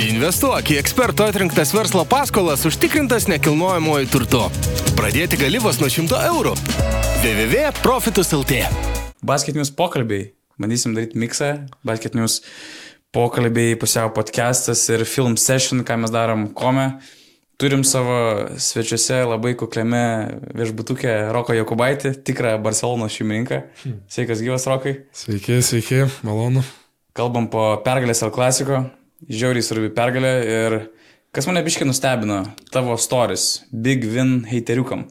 Investuok į eksperto atrinktas verslo paskolas užtikrintas nekilnojamojo turtu. Pradėti gali vos nuo 100 eurų. www.profitus.lt Basket News pokalbiai. Bandysim daryti miksą. Basket News pokalbiai, pusiau podcastas ir film session, ką mes darom kome. Turim savo svečiuose labai kukliame viešbutukė Roko Jokubaitį, tikrą Barcelonos šeimininką. Sveikas gyvas Rokai. Sveiki, sveiki, malonu. Kalbam po pergalės ar klasiko. Žiauriai svarbi pergalė ir kas mane biškai nustebino, tavo stories, big win heiteriukam.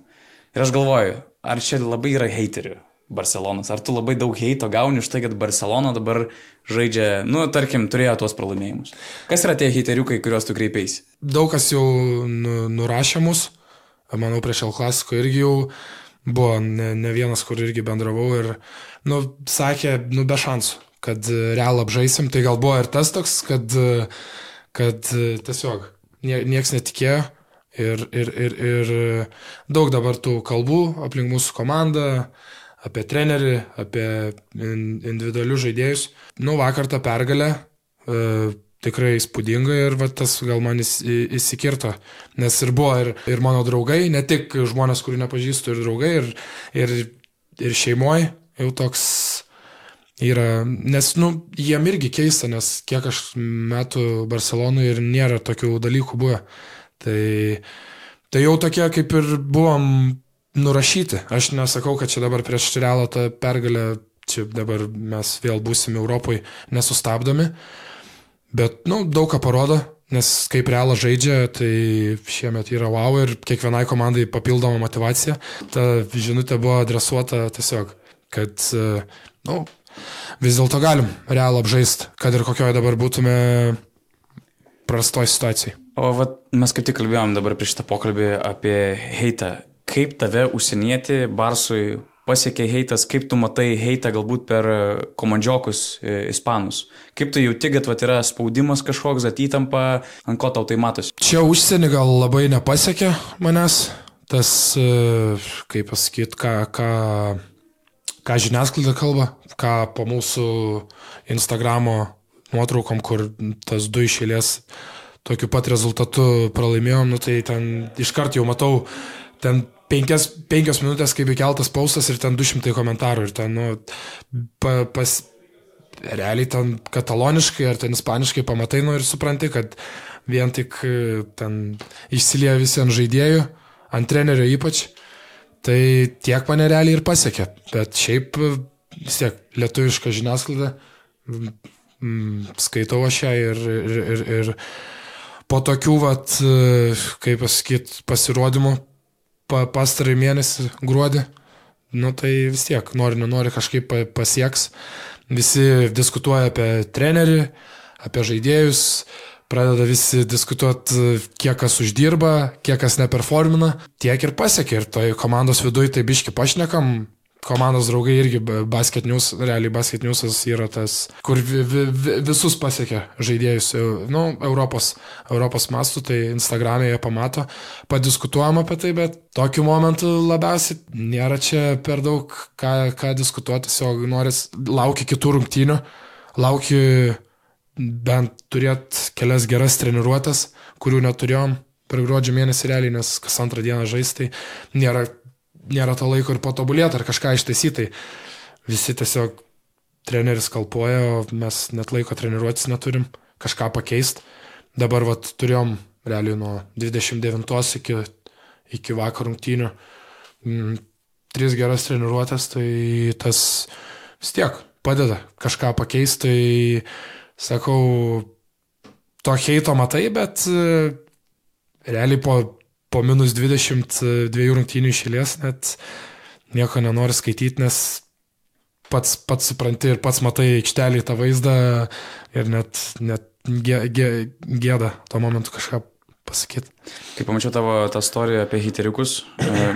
Ir aš galvoju, ar čia labai yra heiterių Barcelonas, ar tu labai daug heito gauni už tai, kad Barcelona dabar žaidžia, nu, tarkim, turėjo tuos pralaimėjimus. Kas yra tie heiteriukai, kuriuos tu kreipiais? Daug kas jau nu, nurašė mus, manau, prieš El Klasiko irgi jau buvo ne, ne vienas, kur irgi bendravau ir, nu, sakė, nu, be šansų, kad e, real apžaisim, tai gal buvo ir tas toks, kad, e, kad e, tiesiog nie, nieks netikėjo. Ir, ir, ir, ir daug dabar tų kalbų aplink mūsų komandą, apie trenerį, apie individualius žaidėjus. Nu, vakar tą pergalę e, tikrai įspūdinga ir va, tas gal man įs, įsikirto, nes ir buvo ir, ir mano draugai, ne tik žmonės, kurių nepažįstu, ir draugai, ir, ir, ir šeimoje jau toks yra, nes, nu, jiem irgi keista, nes kiek aš metų Barcelonui ir nėra tokių dalykų buvę. Tai, tai jau tokie kaip ir buvom nurašyti. Aš nesakau, kad čia dabar prieš realą tą pergalę, čia dabar mes vėl būsim Europoje nesustabdomi, bet, nu, daug ką parodo, nes kaip realą žaidžia, tai šiemet yra wow ir kiekvienai komandai papildoma motivacija. Ta žinutė buvo adresuota tiesiog, kad, nu, vis dėlto galim realą apžaisti, kad ir kokioje dabar būtume prastoj situacijai. O vat, mes kaip tik kalbėjom dabar prieš šitą pokalbį apie heitą. Kaip tave užsienieti Barsui pasiekė heitas, kaip tu matai heitą galbūt per komandžiokus e, ispanus? Kaip tu jauti, kad vat, yra spaudimas kažkoks, atytampa, ant ko tau tai matosi? Čia užsienį gal labai nepasiekė manęs. Tas, e, kaip pasakyti, ką, ką, ką žiniasklaida kalba, ką po mūsų Instagramo nuotraukom, kur tas du išėlės tokiu pat rezultatu pralaimėjom, nu, tai ten iškart jau matau, ten penkias, penkias minutės, kaip įkeltas paustas ir ten 200 komentarų ir ten, nu, pa, pas, realiai ten kataloniškai ar ten ispaniškai pamatai, nu ir supranti, kad vien tik ten išsilieja visi ant žaidėjų, ant trenerio ypač, tai tiek mane realiai ir pasiekė, bet šiaip vis tiek lietuviška žiniasklaida, mm, skaitau aš ją ir, ir, ir, ir po tokių, vat, kaip pasakyti, pasirodymų pa, pastarąjį mėnesį gruodį, nu tai vis tiek, nori, nenori kažkaip pasieks. Visi diskutuoja apie trenerį, apie žaidėjus, pradeda visi diskutuoti, kiek kas uždirba, kiek kas neperformina, tiek ir pasiekia. Ir toj komandos viduje tai biški pašnekam, komandos draugai irgi basket news, realiai basket newsas yra tas, kur vi, vi, visus pasiekia žaidėjus, nu, Europos, Europos mastų, tai Instagram'e jie pamato, padiskutuojam apie tai, bet tokiu momentu labiausiai nėra čia per daug ką, ką diskutuoti, tiesiog noris, laukia kitų rungtynių, laukia bent turėti kelias geras treniruotės, kurių neturėjom per gruodžio mėnesį realiai, nes kas antrą dieną žaisti, tai nėra nėra to laiko ir patobulėti ar kažką ištaisyti. Tai visi tiesiog treneris kalpoja, o mes net laiko treniruotis neturim, kažką pakeisti. Dabar vat, turėjom realiai nuo 29 iki, iki vakar rungtynių mm, tris geras treniruotės, tai tas vis tiek padeda kažką pakeisti. Tai sakau, to heito matai, bet realiai po po minus 22 rungtynių išėlės net nieko nenori skaityti, nes pats, pats supranti ir pats matai aikštelį tą vaizdą ir net, net gė, gė, gėda tuo momentu kažką pasakyti. Kai pamačiau tavo tą istoriją apie hiteriukus, e,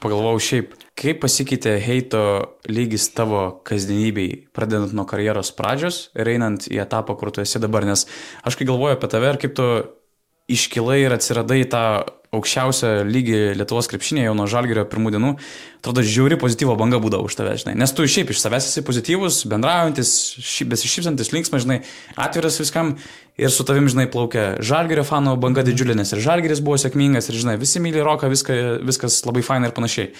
pagalvojau šiaip, kaip pasikeitė heito lygis tavo kasdienybei, pradedant nuo karjeros pradžios ir einant į etapą, kur tu esi dabar, nes aš kai galvoju apie tave ir kaip tu iškilai ir atsiradai tą aukščiausią lygį Lietuvos krepšinėje jau nuo žalgerio pirmų dienų, atrodo, žiauri pozityvo banga būdavo už tave, žinai. Nes tu šiaip iš savęs esi pozityvus, bendraujantis, besišypsantis, linksmas, žinai, atviras viskam. ir su tavim, žinai, plaukia Žalgerio fanų banga didžiulė, nes ir Žalgeris buvo sėkmingas, ir, žinai, visi myli roką, viską, viskas labai fainai ir panašiai.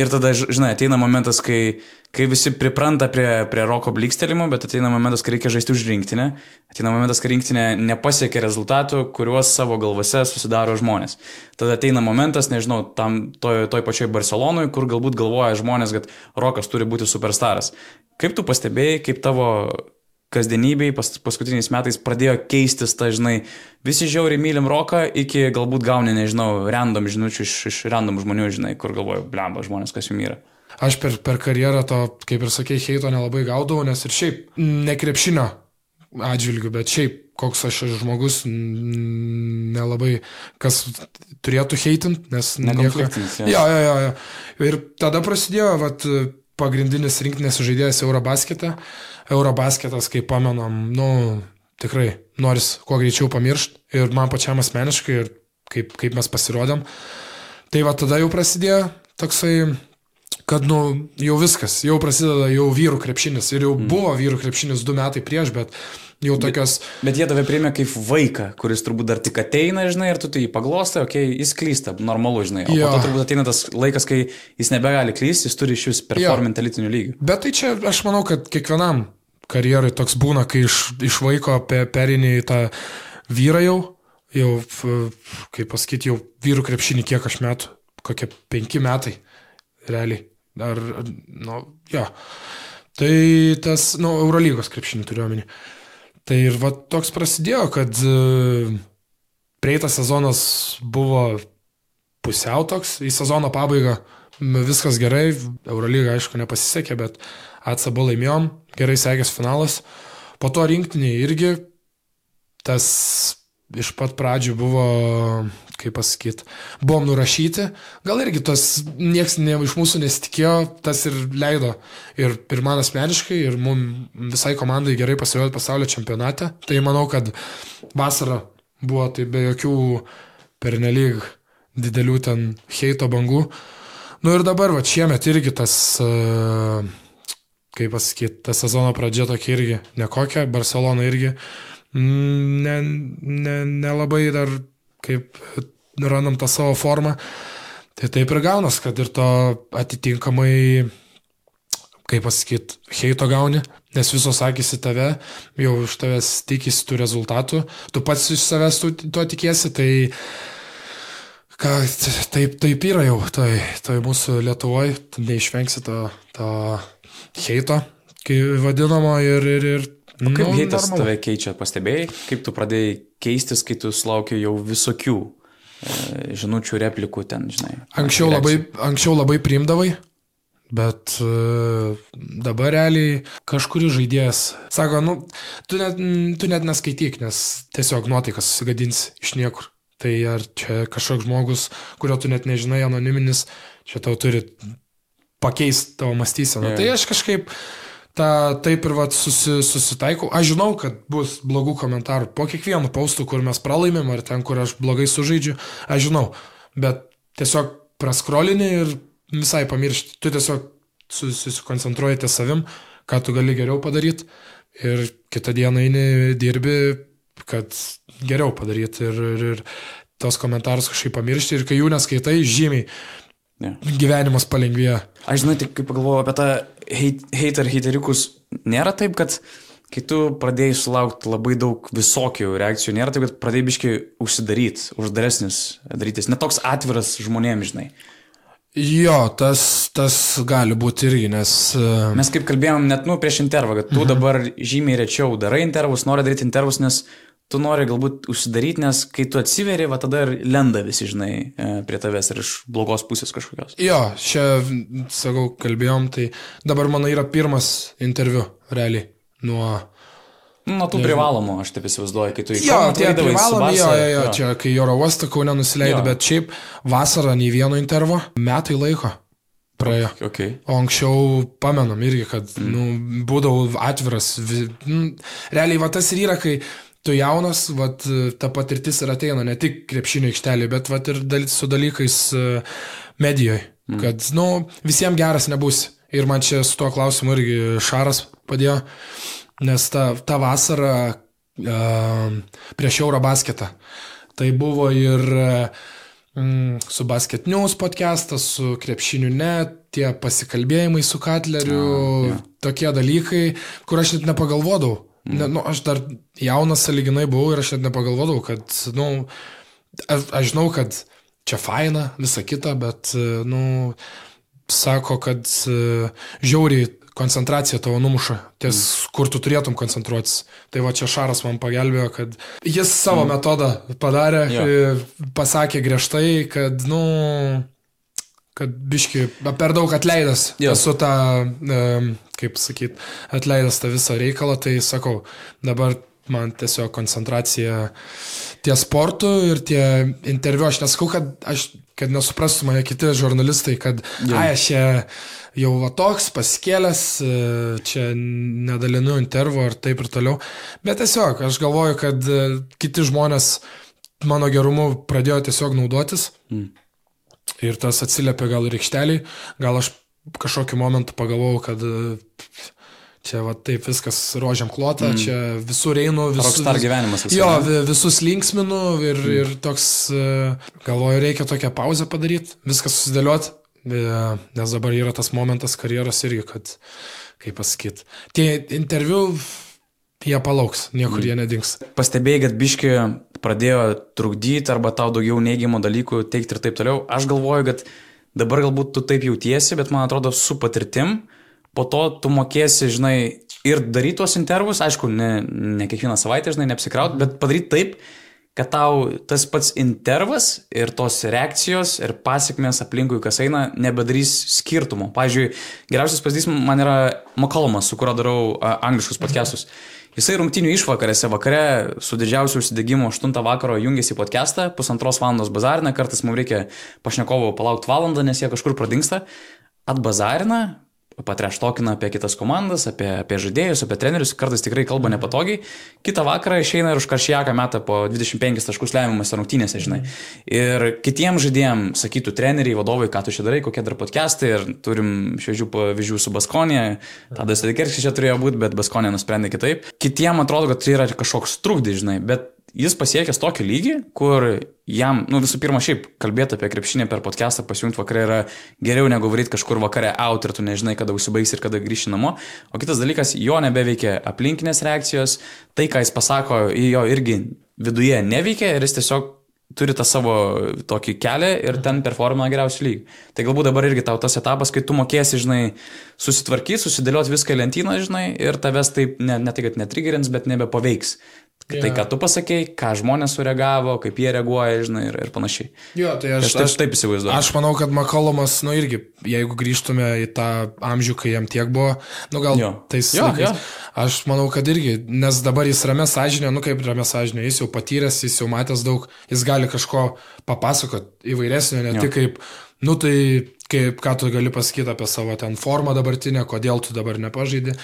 Ir tada, žinai, ateina momentas, kai, kai visi pripranta prie, prie roko blikstelimo, bet ateina momentas, kai reikia žaisti už rinktinę. Ateina momentas, kai rinktinė nepasiekia rezultatų, kuriuos savo galvose susidaro žmonės. Tada ateina momentas, nežinau, tam toj, toj pačioj Barcelonui, kur galbūt galvoja žmonės, kad rokas turi būti superstaras. Kaip tu pastebėjai, kaip tavo kasdienybei pas, paskutiniais metais pradėjo keistis, ta, žinai, visi žiauriai mylim roką, iki galbūt gauni, nežinau, random žinučių iš, iš random žmonių, žinai, kur galvoju, blemba žmonės, kas jų yra. Aš per, per karjerą to, kaip ir sakei, heito nelabai gaudavau, nes ir šiaip nekrepšinio atžvilgių, bet šiaip koks aš žmogus nelabai kas turėtų heitint, nes nieko. Jo, jo, jo, jo. Ir tada prasidėjo, vat, pagrindinis rinktinės žaidėjas Eurobasketą. Eurobasketas, kaip pamenam, nu, tikrai noris kuo greičiau pamiršti ir man pačiam asmeniškai ir kaip, kaip mes pasirodėm. Tai va tada jau prasidėjo toksai, kad, nu, jau viskas, jau prasideda jau vyrų krepšinis ir jau mm. buvo vyrų krepšinis du metai prieš, bet jau tokios. Bet, bet jie tave priėmė kaip vaiką, kuris turbūt dar tik ateina, žinai, ir tu tai paglostai, okei, okay, jis klysta, normalu, žinai. O jo. po to turbūt ateina tas laikas, kai jis nebegali klysti, jis turi iš vis performinti elitinių lygių. Bet tai čia aš manau, kad kiekvienam karjerai toks būna, kai iš, iš vaiko pe, perinė į tą vyrą jau, jau, kaip pasakyti, jau vyrų krepšinį kiek aš metų, kokie penki metai, realiai. Ar, nu, jo. Tai tas, nu, Eurolygos krepšinį turiu omeny. Tai ir va toks prasidėjo, kad e, prieitas sezonas buvo pusiau toks, į sezono pabaigą viskas gerai, Eurolyga aišku nepasisekė, bet atsabo laimėjom, gerai sekės finalas. Po to rinktinė irgi tas iš pat pradžių buvo, kaip pasakyti, buvom nurašyti, gal irgi tas niekas ne, iš mūsų nesitikėjo, tas ir leido. Ir, ir man asmeniškai, ir mums visai komandai gerai pasirodė pasaulio čempionate. Tai manau, kad vasara buvo tai be jokių pernelyg didelių ten heito bangų. Nu ir dabar, va, šiemet irgi tas, kaip pasakyti, ta sezono pradžia tokia irgi nekokia, Barcelona irgi nelabai ne, ne dar kaip randam tą savo formą. Tai taip ir gaunas, kad ir to atitinkamai, kaip pasakyti, heito gauni, nes visos akis į tave, jau iš tavęs tikisi tų rezultatų, tu pats iš savęs tu, tuo tikėsi, tai ką, taip, taip yra jau, tai, tai mūsų Lietuvoje, neišvengsi to, to heito, kai vadinamo ir, ir, ir Nu, kaip nu, heitas normalu. tave keičia, pastebėjai, kaip tu pradėjai keistis, kai tu sulaukiai jau visokių e, žinučių, replikų ten, žinai. Anksčiau labai, anksčiau labai priimdavai, bet e, dabar realiai kažkuris žaidėjas sako, nu, tu net, tu net neskaityk, nes tiesiog nuotaikas susigadins iš niekur. Tai ar čia kažkoks žmogus, kurio tu net nežinai, anoniminis, čia tau turi pakeisti tavo mąstyseną. Yeah. Tai aš kažkaip ta, taip ir vat, susi, susitaikau. Aš žinau, kad bus blogų komentarų po kiekvienu paustų, kur mes pralaimėm, ar ten, kur aš blogai sužaidžiu, aš žinau. Bet tiesiog praskrolini ir visai pamiršti. Tu tiesiog susikoncentruoji ties savim, ką tu gali geriau padaryti ir kitą dieną eini dirbi, kad geriau padaryti ir, ir, ir tos komentarus kažkaip pamiršti ir kai jų neskaitai, žymiai yeah. gyvenimas palengvėja. Aš žinai, tik kaip pagalvoju apie tą hater hateriukus, nėra taip, kad kai tu pradėjai sulaukti labai daug visokių reakcijų, nėra taip, kad pradėjai biškai užsidaryti, uždaresnis darytis, netoks atviras žmonėms, žinai. Jo, tas, tas gali būti irgi, nes... Uh... Mes kaip kalbėjom net, nu, prieš intervą, kad tu mhm. dabar žymiai rečiau darai intervus, nori daryti intervus, nes tu nori galbūt užsidaryti, nes kai tu atsiveri, va tada ir lenda visi, žinai, e, prie tavęs ir iš blogos pusės kažkokios. Jo, čia, sakau, kalbėjom, tai dabar mano yra pirmas interviu, realiai, nuo... Nuo tų privalomų, aš taip įsivaizduoju, kai tu į Jo, tie privalomi, jo, jo, jo, čia kai oro uostą kaunę nusileidai, bet šiaip vasarą nei vieno intervo, metai laiko praėjo. Okay. O anksčiau pamenam irgi, kad mm. nu, būdavau atviras. Nu, realiai va tas ir yra, kai tu jaunas, vat, ta patirtis ir ateina ne tik krepšinio aikštelė, bet vat, ir dal, su dalykais e, medijoje. Mm. Kad, nu, visiems geras nebus. Ir man čia su tuo klausimu irgi Šaras padėjo, nes ta, ta vasara, uh, prieš Eurobasketą. Tai buvo ir mm, su Basket News podcastas, su Krepšiniu net, tie pasikalbėjimai su Katleriu, A, jo. tokie dalykai, kur aš net nepagalvodavau. Ne, nu, aš dar jaunas saliginai buvau ir aš net nepagalvodavau, kad, nu, aš, aš žinau, kad čia faina, visa kita, bet, e, nu, sako, kad žiauriai koncentracija tavo numuša, ties mm. kur tu turėtum koncentruotis. Tai va čia Šaras man pagelbėjo, kad jis savo mm. metodą padarė, e, pasakė griežtai, kad, nu, kad biški per daug atleidęs. Jo. Esu tą, e, kaip sakyt, atleidęs tą visą reikalą, tai sakau, dabar man tiesiog koncentracija ties sportu ir tie interviu, aš nesakau, kad, aš, kad nesuprastų mane kiti žurnalistai, kad, Jo. ai, aš čia jau va toks pasikėlęs, e, čia nedalinu intervų ar taip ir toliau, bet tiesiog aš galvoju, kad e, kiti žmonės mano gerumu pradėjo tiesiog naudotis. Mm. Ir tas atsiliepia gal ir aikšteliai, gal aš kažkokiu momentu pagalvojau, kad e, čia va taip viskas rožiam klota, mm. čia visur einu, visus, Rockstar gyvenimas visai, Jo, ne? vi- visus linksminu ir, mm. ir toks, e, galvoju, reikia tokią pauzę padaryti, viską susidėlioti, nes dabar yra tas momentas karjeros irgi, kad, kaip pasakyti, tie interviu, jie palauks, niekur mm. jie nedings. Pastebėjai, kad biški pradėjo trukdyti arba tau daugiau neigiamų dalykų teikti ir taip toliau. Aš galvoju, kad dabar galbūt tu taip jautiesi, bet man atrodo su patirtim, po to tu mokėsi, žinai, ir daryti tuos intervus, aišku, ne, ne kiekvieną savaitę, žinai, neapsikraut, bet padaryti taip, kad tau tas pats intervas ir tos reakcijos ir pasiekmes aplinkui, kas eina, nebedarys skirtumo. Pavyzdžiui, geriausias pavyzdys man yra Makalomas, su kuriuo darau angliškus podcastus. Jisai rungtinių išvakarėse vakare su didžiausiu užsidegimu 8 vakaro jungiasi į podcastą, pusantros valandos bazarina, kartais mums reikia pašnekovo palaukti valandą, nes jie kažkur pradingsta, atbazarina, patreštokina apie kitas komandas, apie, apie žaidėjus, apie trenerius, kartais tikrai kalba nepatogiai. Kitą vakarą išeina ir už karšiaką metą po 25 taškus lemiamas rungtynėse, žinai. Ir kitiems žaidėjams sakytų treneriai, vadovai, ką tu čia darai, kokie dar podcastai ir turim šviežių pavyzdžių su Baskonė. Tada Sadikerskis čia turėjo būti, bet Baskonė nusprendė kitaip. Kitiems atrodo, kad tai yra kažkoks trukdys, žinai, bet jis pasiekęs tokį lygį, kur jam, nu visų pirma, šiaip kalbėti apie krepšinį per podcastą pasijungti vakare yra geriau negu varyti kažkur vakare out ir tu nežinai, kada užsibaigs ir kada grįši namo. O kitas dalykas, jo nebeveikia aplinkinės reakcijos, tai, ką jis pasako, jo irgi viduje neveikia ir jis tiesiog turi tą savo tokį kelią ir ten performina geriausių lygų. Tai galbūt dabar irgi tau tas etapas, kai tu mokėsi, žinai, susitvarkyti, susidėlioti viską į lentyną, žinai, ir tavęs taip, ne, ne tai, kad netrigerins, bet nebepaveiks. Tai, Jo. ką tu pasakėjai, ką žmonės sureagavo, kaip jie reaguoja, žinai, ir, ir panašiai. Jo, tai Aš aš, taip, taip įsivaizduoju. Aš manau, kad Makolomas, nu irgi, jeigu grįžtume į tą amžių, kai jam tiek buvo, nu gal Jo. tais Jo, laikais, jo. aš manau, kad irgi, nes dabar jis ramė sąžinė, nu kaip ramė sąžinė, jis jau patyręs, jis jau matęs daug, jis gali kažko papasakot įvairesnio, ne Jo. tik kaip, nu tai kaip, ką tu gali pasakyti apie savo ten formą dabartinę, kodėl tu dabar nepažaidži,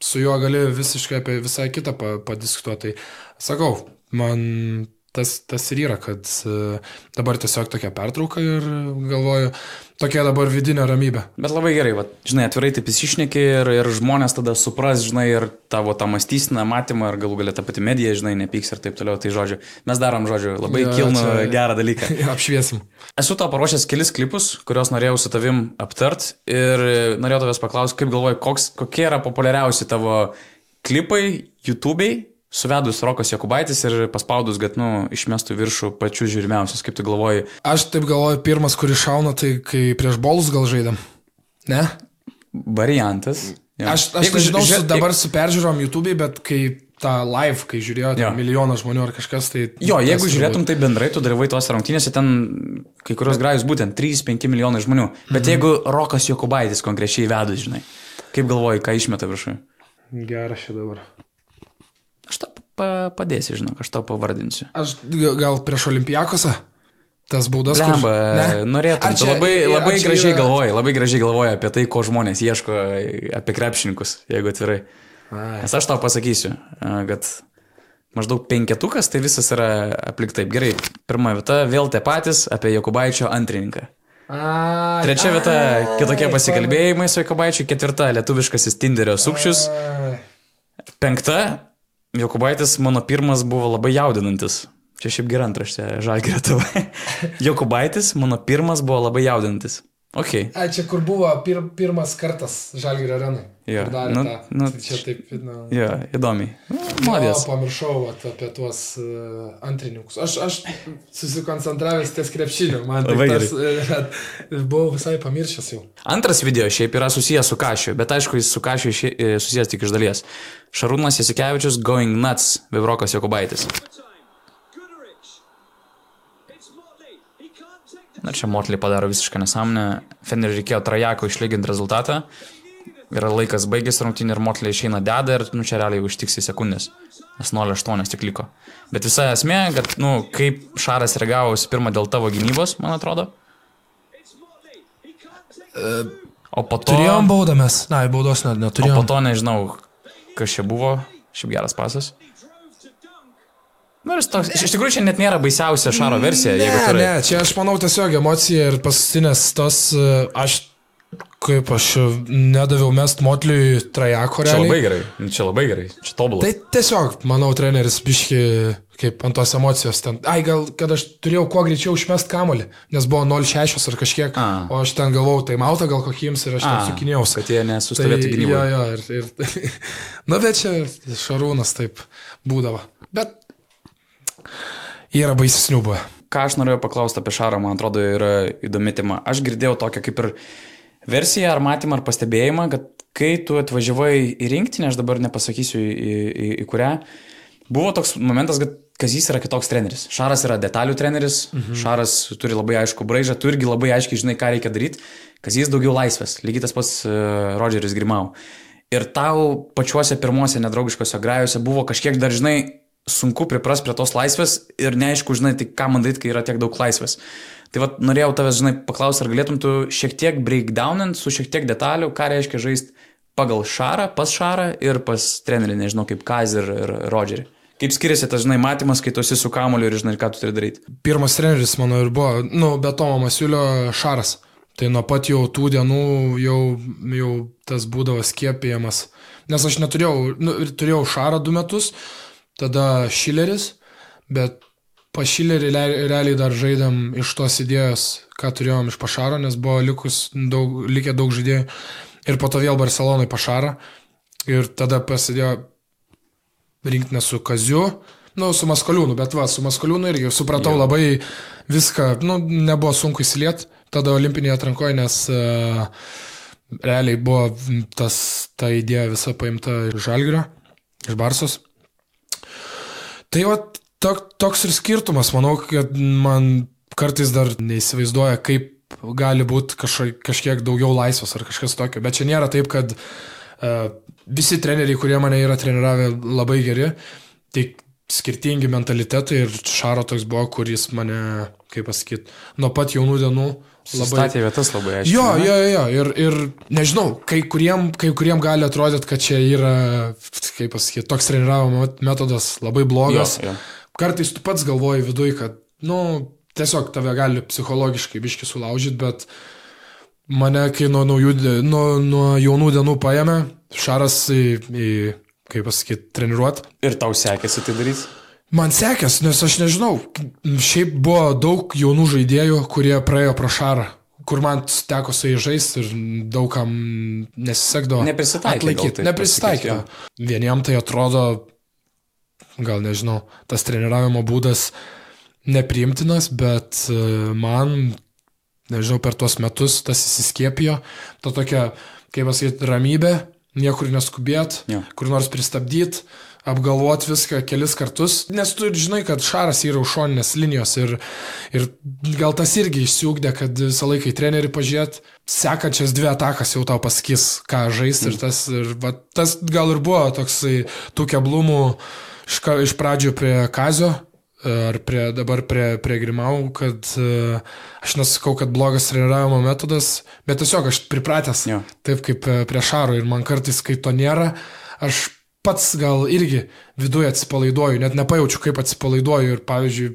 su juo gali visiškai apie visai kitą pa, padiskutuoti. Tai sakau, man tas, tas ir yra, kad e, dabar tiesiog tokia pertrauka ir galvoju, tokia dabar vidinė ramybė. Bet labai gerai, va, žinai, atvirai taip įsišneki ir, ir žmonės tada supras, žinai, ir tavo tą mąstysiną, matymą, ir galų galia tą patį mediją, žinai, nepyks ir taip toliau. Tai žodžiu, mes darom, žodžiu, labai jo, kilnų čia... gerą dalyką. Apšviesim. Esu tau paruošęs kelis klipus, kuriuos norėjau su tavim aptart ir norėjau tavęs paklausti, kaip galvoji, koks, kokie yra populiariausi tavo klipai YouTube'ai, suvedus Rokas Jokubaitis ir paspaudus, kad, nu, išmestų viršų pačius žiūrimiausius, kaip tu galvoji. Aš taip galvoju, pirmas, kuris šauna, tai kai prieš bolus gal žaidėm. Ne? Variantas. Jo. Aš, aš Jeigu nežinau, su, dabar su peržiūrom YouTube, bet kai tą live, kai žiūrėjo Jo. ten milijonas žmonių ar kažkas, tai... Jo, jeigu žiūrėtum tai bendrai, tu dalyvai tuose rungtynėse, ten kai kurios grajus būtent 3-5 milijonai žmonių. Bet mhm. jeigu Rokas Jokubaitis konkrečiai vedus, žinai, kaip galvoji, ką išmeta viršui? Geras čia dabar. Pa padėsiu, žinok, aš tau pavardinsiu. Aš gal prieš olimpijakosą? Tas Lemba, Ne? norėtum. Čia- labai, labai čia gražiai yra- galvoji, labai gražiai galvoji apie tai, ko žmonės ieško apie krepšininkus, jeigu atvirai. Ai. Nes aš tau pasakysiu, kad maždaug penketukas, tai visas yra aplik taip. Gerai, pirma vieta, vėl tie patys apie Jokubaičio antrininką. Ai, Trečia vieta ai, - kitokie pasikalbėjimai su Jokubaičiu. Ketvirta - lietuviškasis Tinderio sukčius. Penkta Jokubaitis mano pirmas buvo labai jaudinantis. Čia šiaip gera antraštė, žalgirio tavo. Jokubaitis mano pirmas buvo labai jaudinantis. Ok. A, čia kur buvo pir, pirmas kartas Žalgirio arenai. Kur darė nu, tą. nu, Tai čia taip, na. Jo, įdomiai. Nu, Modės. pamiršau vat, apie tuos uh, antrininkus. Aš, aš susikoncentravęs ties krepšiniu, man taip tas, uh, buvau visai pamiršęs jau. Antras video šiaip yra susijęs su Kašiu, bet aišku, jis su Kašiu e, susijęs tik iš dalies. Šarūnas Jasikevičius Going Nuts, Vibrokas Jokubaitis. Na čia Motley padaro visišką nesąmonę. Fener reikėjo trajako išlyginti rezultatą. Yra laikas baigėsi rungtynė ir Motley išeina deda ir, nu, čia realiai užtiksi sekundės. Nes 0,8 tik liko. Bet visa esmė, kad, nu, kaip Šaras reagavo visų pirma dėl tavo gynybos, man atrodo. O po to... Turėjom baudą mes. Na, baudos net O po neturėjom. to nežinau, kas čia buvo. Šiaip geras pasas. Ir jis toks, iš tikrųjų čia net nėra baisiausia Šaro versija, Ne, ne, čia aš manau tiesiog emocija ir paskutinės tos, uh, aš kaip aš nedaviau mest Motliui trajako Čia realiai. labai gerai, nu, čia labai gerai, čia tobulai. Tai tiesiog, manau, treneris biški kaip ant tos emocijos ten. Ai, gal, kad aš turėjau kuo greičiau išmest kamolį, nes buvo 0,6 ar kažkiek, A. o aš ten galvojau, tai mautą gal kokiems ir aš ten sukinėjau. kad jie nesustovėtų gynyboje. Jo, jo, ir, ir, na, bet čia Šarūnas taip būdavo. Bet yra baisesnių buvę. Ką aš norėjau paklausti apie Šarą, man atrodo, yra įdomi tema. Aš girdėjau tokią kaip ir versiją ar matymą ar pastebėjimą, kad kai tu atvažiavai į rinktinę, aš dabar nepasakysiu į, į, į kurią, buvo toks momentas, kad Kazys yra kitoks treneris. Šaras yra detalių treneris, mhm. Šaras turi labai aišku braižą, tu irgi labai aiškiai žinai, ką reikia daryti. Kazys daugiau laisvės, lygiai tas pats uh, Rodžeris Grimau. Ir tau pačiuose pirmuose nedraugiškose grajuose buvo kažkiek dar, žinai, sunku pripras prie tos laisvės ir neaišku, žinai, tai ką man daryti, kai yra tiek daug laisvės. Tai vad norėjau tavęs, žinai, paklausti, ar galėtum tu šiek tiek breakdownant su šiek tiek detalių, ką reiškia žaisti pagal šarą, pas šarą ir pas trenerį, nežinau, kaip Kaz ir, ir Rodžerį. Kaip skiriasi tas, žinai, matymas, kai tu esi su kamoliu ir žinai, ką tu turi daryti. Pirmas treneris mano ir buvo, nu, be Tomo Masiulio Šaras. Tai nuo pat jau tų dienų jau, jau tas būdavo skiepijamas. Nes aš neturėjau, nu, turėjau Šarą du metus, tada Šileris, bet pa Šilerį le- realiai dar žaidėm iš tos idėjos, ką turėjom iš Pašaro, nes buvo likus daug, likę daug žaidėjų. Ir po to vėl Barcelonai Pašarą. Ir tada prasidėjo rinktinė su Kaziu, nu, su Maskoliūnu, bet va, su Maskoliūnu irgi supratau Jo. labai viską, nu, nebuvo sunku įsiliet, tada olimpinėje atrankoje, nes uh, realiai buvo tas, ta idėja visa paimta iš Žalgirio, iš Barsos. Tai va, tok, toks ir skirtumas, manau, kad man kartais dar neįsivaizduoja, kaip gali būti kažkiek daugiau laisvės ar kažkas tokio, bet čia nėra taip, kad uh, visi treneriai, kurie mane yra treniravę, labai geri, tik skirtingi mentalitetai ir Šaro toks buvo, kuris mane, kaip pasakyti, nuo pat jaunų dienų labai... Statė vietas labai aiškiai. Jo, jo, jo, ir, ir nežinau, kai kuriem, kai kuriem gali atrodyti, kad čia yra, kaip pasakyti, toks treniravimo metodas labai blogas. Jo, jo. Kartais tu pats galvoji viduj, kad, nu, tiesiog tave gali psichologiškai biški sulaužyti, bet mane, kai nuo, naujų, nuo, nuo jaunų dienų paėmė, Šaras į, į kaip pasakyti, treniruot. Ir tau sekėsi tai daryti? Man sekės, nes aš nežinau, šiaip buvo daug jaunų žaidėjų, kurie praėjo pro šarą, kur man teko su jais žaisti ir daugam nesisekdavo. Neprisitaikė atlaikyti. Neprisitaikė. Vieniem tai atrodo, gal nežinau, tas treniravimo būdas nepriimtinas, bet e, man, nežinau, per tuos metus tas įsiskiepijo, ta tokia, kaip pasakyti, ramybė, niekur neskubėt, Jo. kur nors pristabdyti, apgalvoti viską kelis kartus, nes tu žinai, kad šaras yra už šoninės linijos ir, ir gal tas irgi išsiugdė, kad visą laiką į trenerį pažiūrėt, sekančias dvi atakas jau tau pasakys, ką žaisti ir tas, ir, va, tas gal ir buvo toksai tų keblumų iš, iš pradžių prie Kazio. Ar prie, dabar prie, prie Grimau, kad uh, aš nesakau, kad blogas treniravimo metodas, bet tiesiog aš pripratęs Jo. taip kaip e, prie Šaro ir man kartais, kai to nėra, aš pats gal irgi viduje atsipalaiduoju, net nepajaučiu, kaip atsipalaiduoju ir, pavyzdžiui,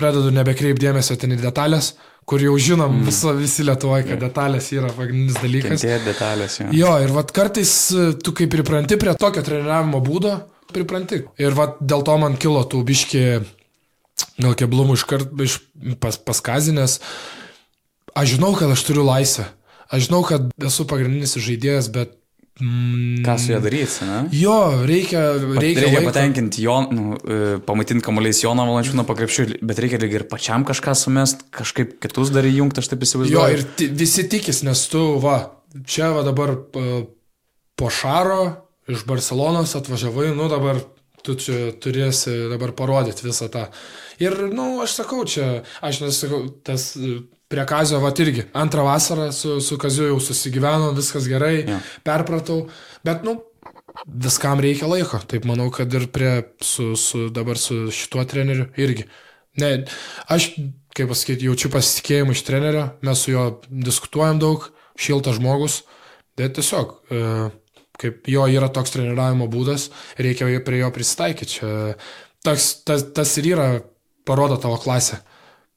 pradedu nebekreipdėmėsio ten į detalės, kur jau žinom mm. viso, visi Lietuvoje, kad detalės yra pagrindinis dalykas. Kentėt detalės, jo. Jo, ir vad kartais e, tu kaip pripranti prie tokio treniravimo būdo, pripranti. Ir va, dėl to man kilo tų biški, gal keblumų iškart iš pas, paskazinės. Aš žinau, kad aš turiu laisvę. Aš žinau, kad esu pagrindinis žaidėjas, bet Mm, Ką su ja daryti, ne? Jo, reikia, reikia, reikia patenkinti jo, nu, e, pamaitinti kamuoliais Joną Valančiūną pakrepšių, bet reikia ir pačiam kažką sumest, kažkaip kitus dar įjungti, aš taip įsivaizduoju. Jo, ir visi tikis, nes tu, va, čia va dabar po Šaro iš Barcelonos atvažiavai, nu dabar tu čia turėsi dabar parodyti visą tą. Ir, nu, aš sakau, čia, aš nesakau, tas prie Kazio, va irgi, antrą vasarą su, su Kaziu jau susigyveno, viskas gerai, ja. perpratau, bet, nu, viskam reikia laiko. Taip manau, kad ir prie, su, su, dabar su šituo treneriu irgi. Ne, aš, kaip pasakyti, jaučiu pasitikėjimą iš trenerio, mes su juo diskutuojam daug, šiltas žmogus, bet tiesiog, e, kaip jo yra toks treniravimo būdas, reikia prie jo prisitaikyti. Tas, tas, tas ir yra, parodo tavo klasę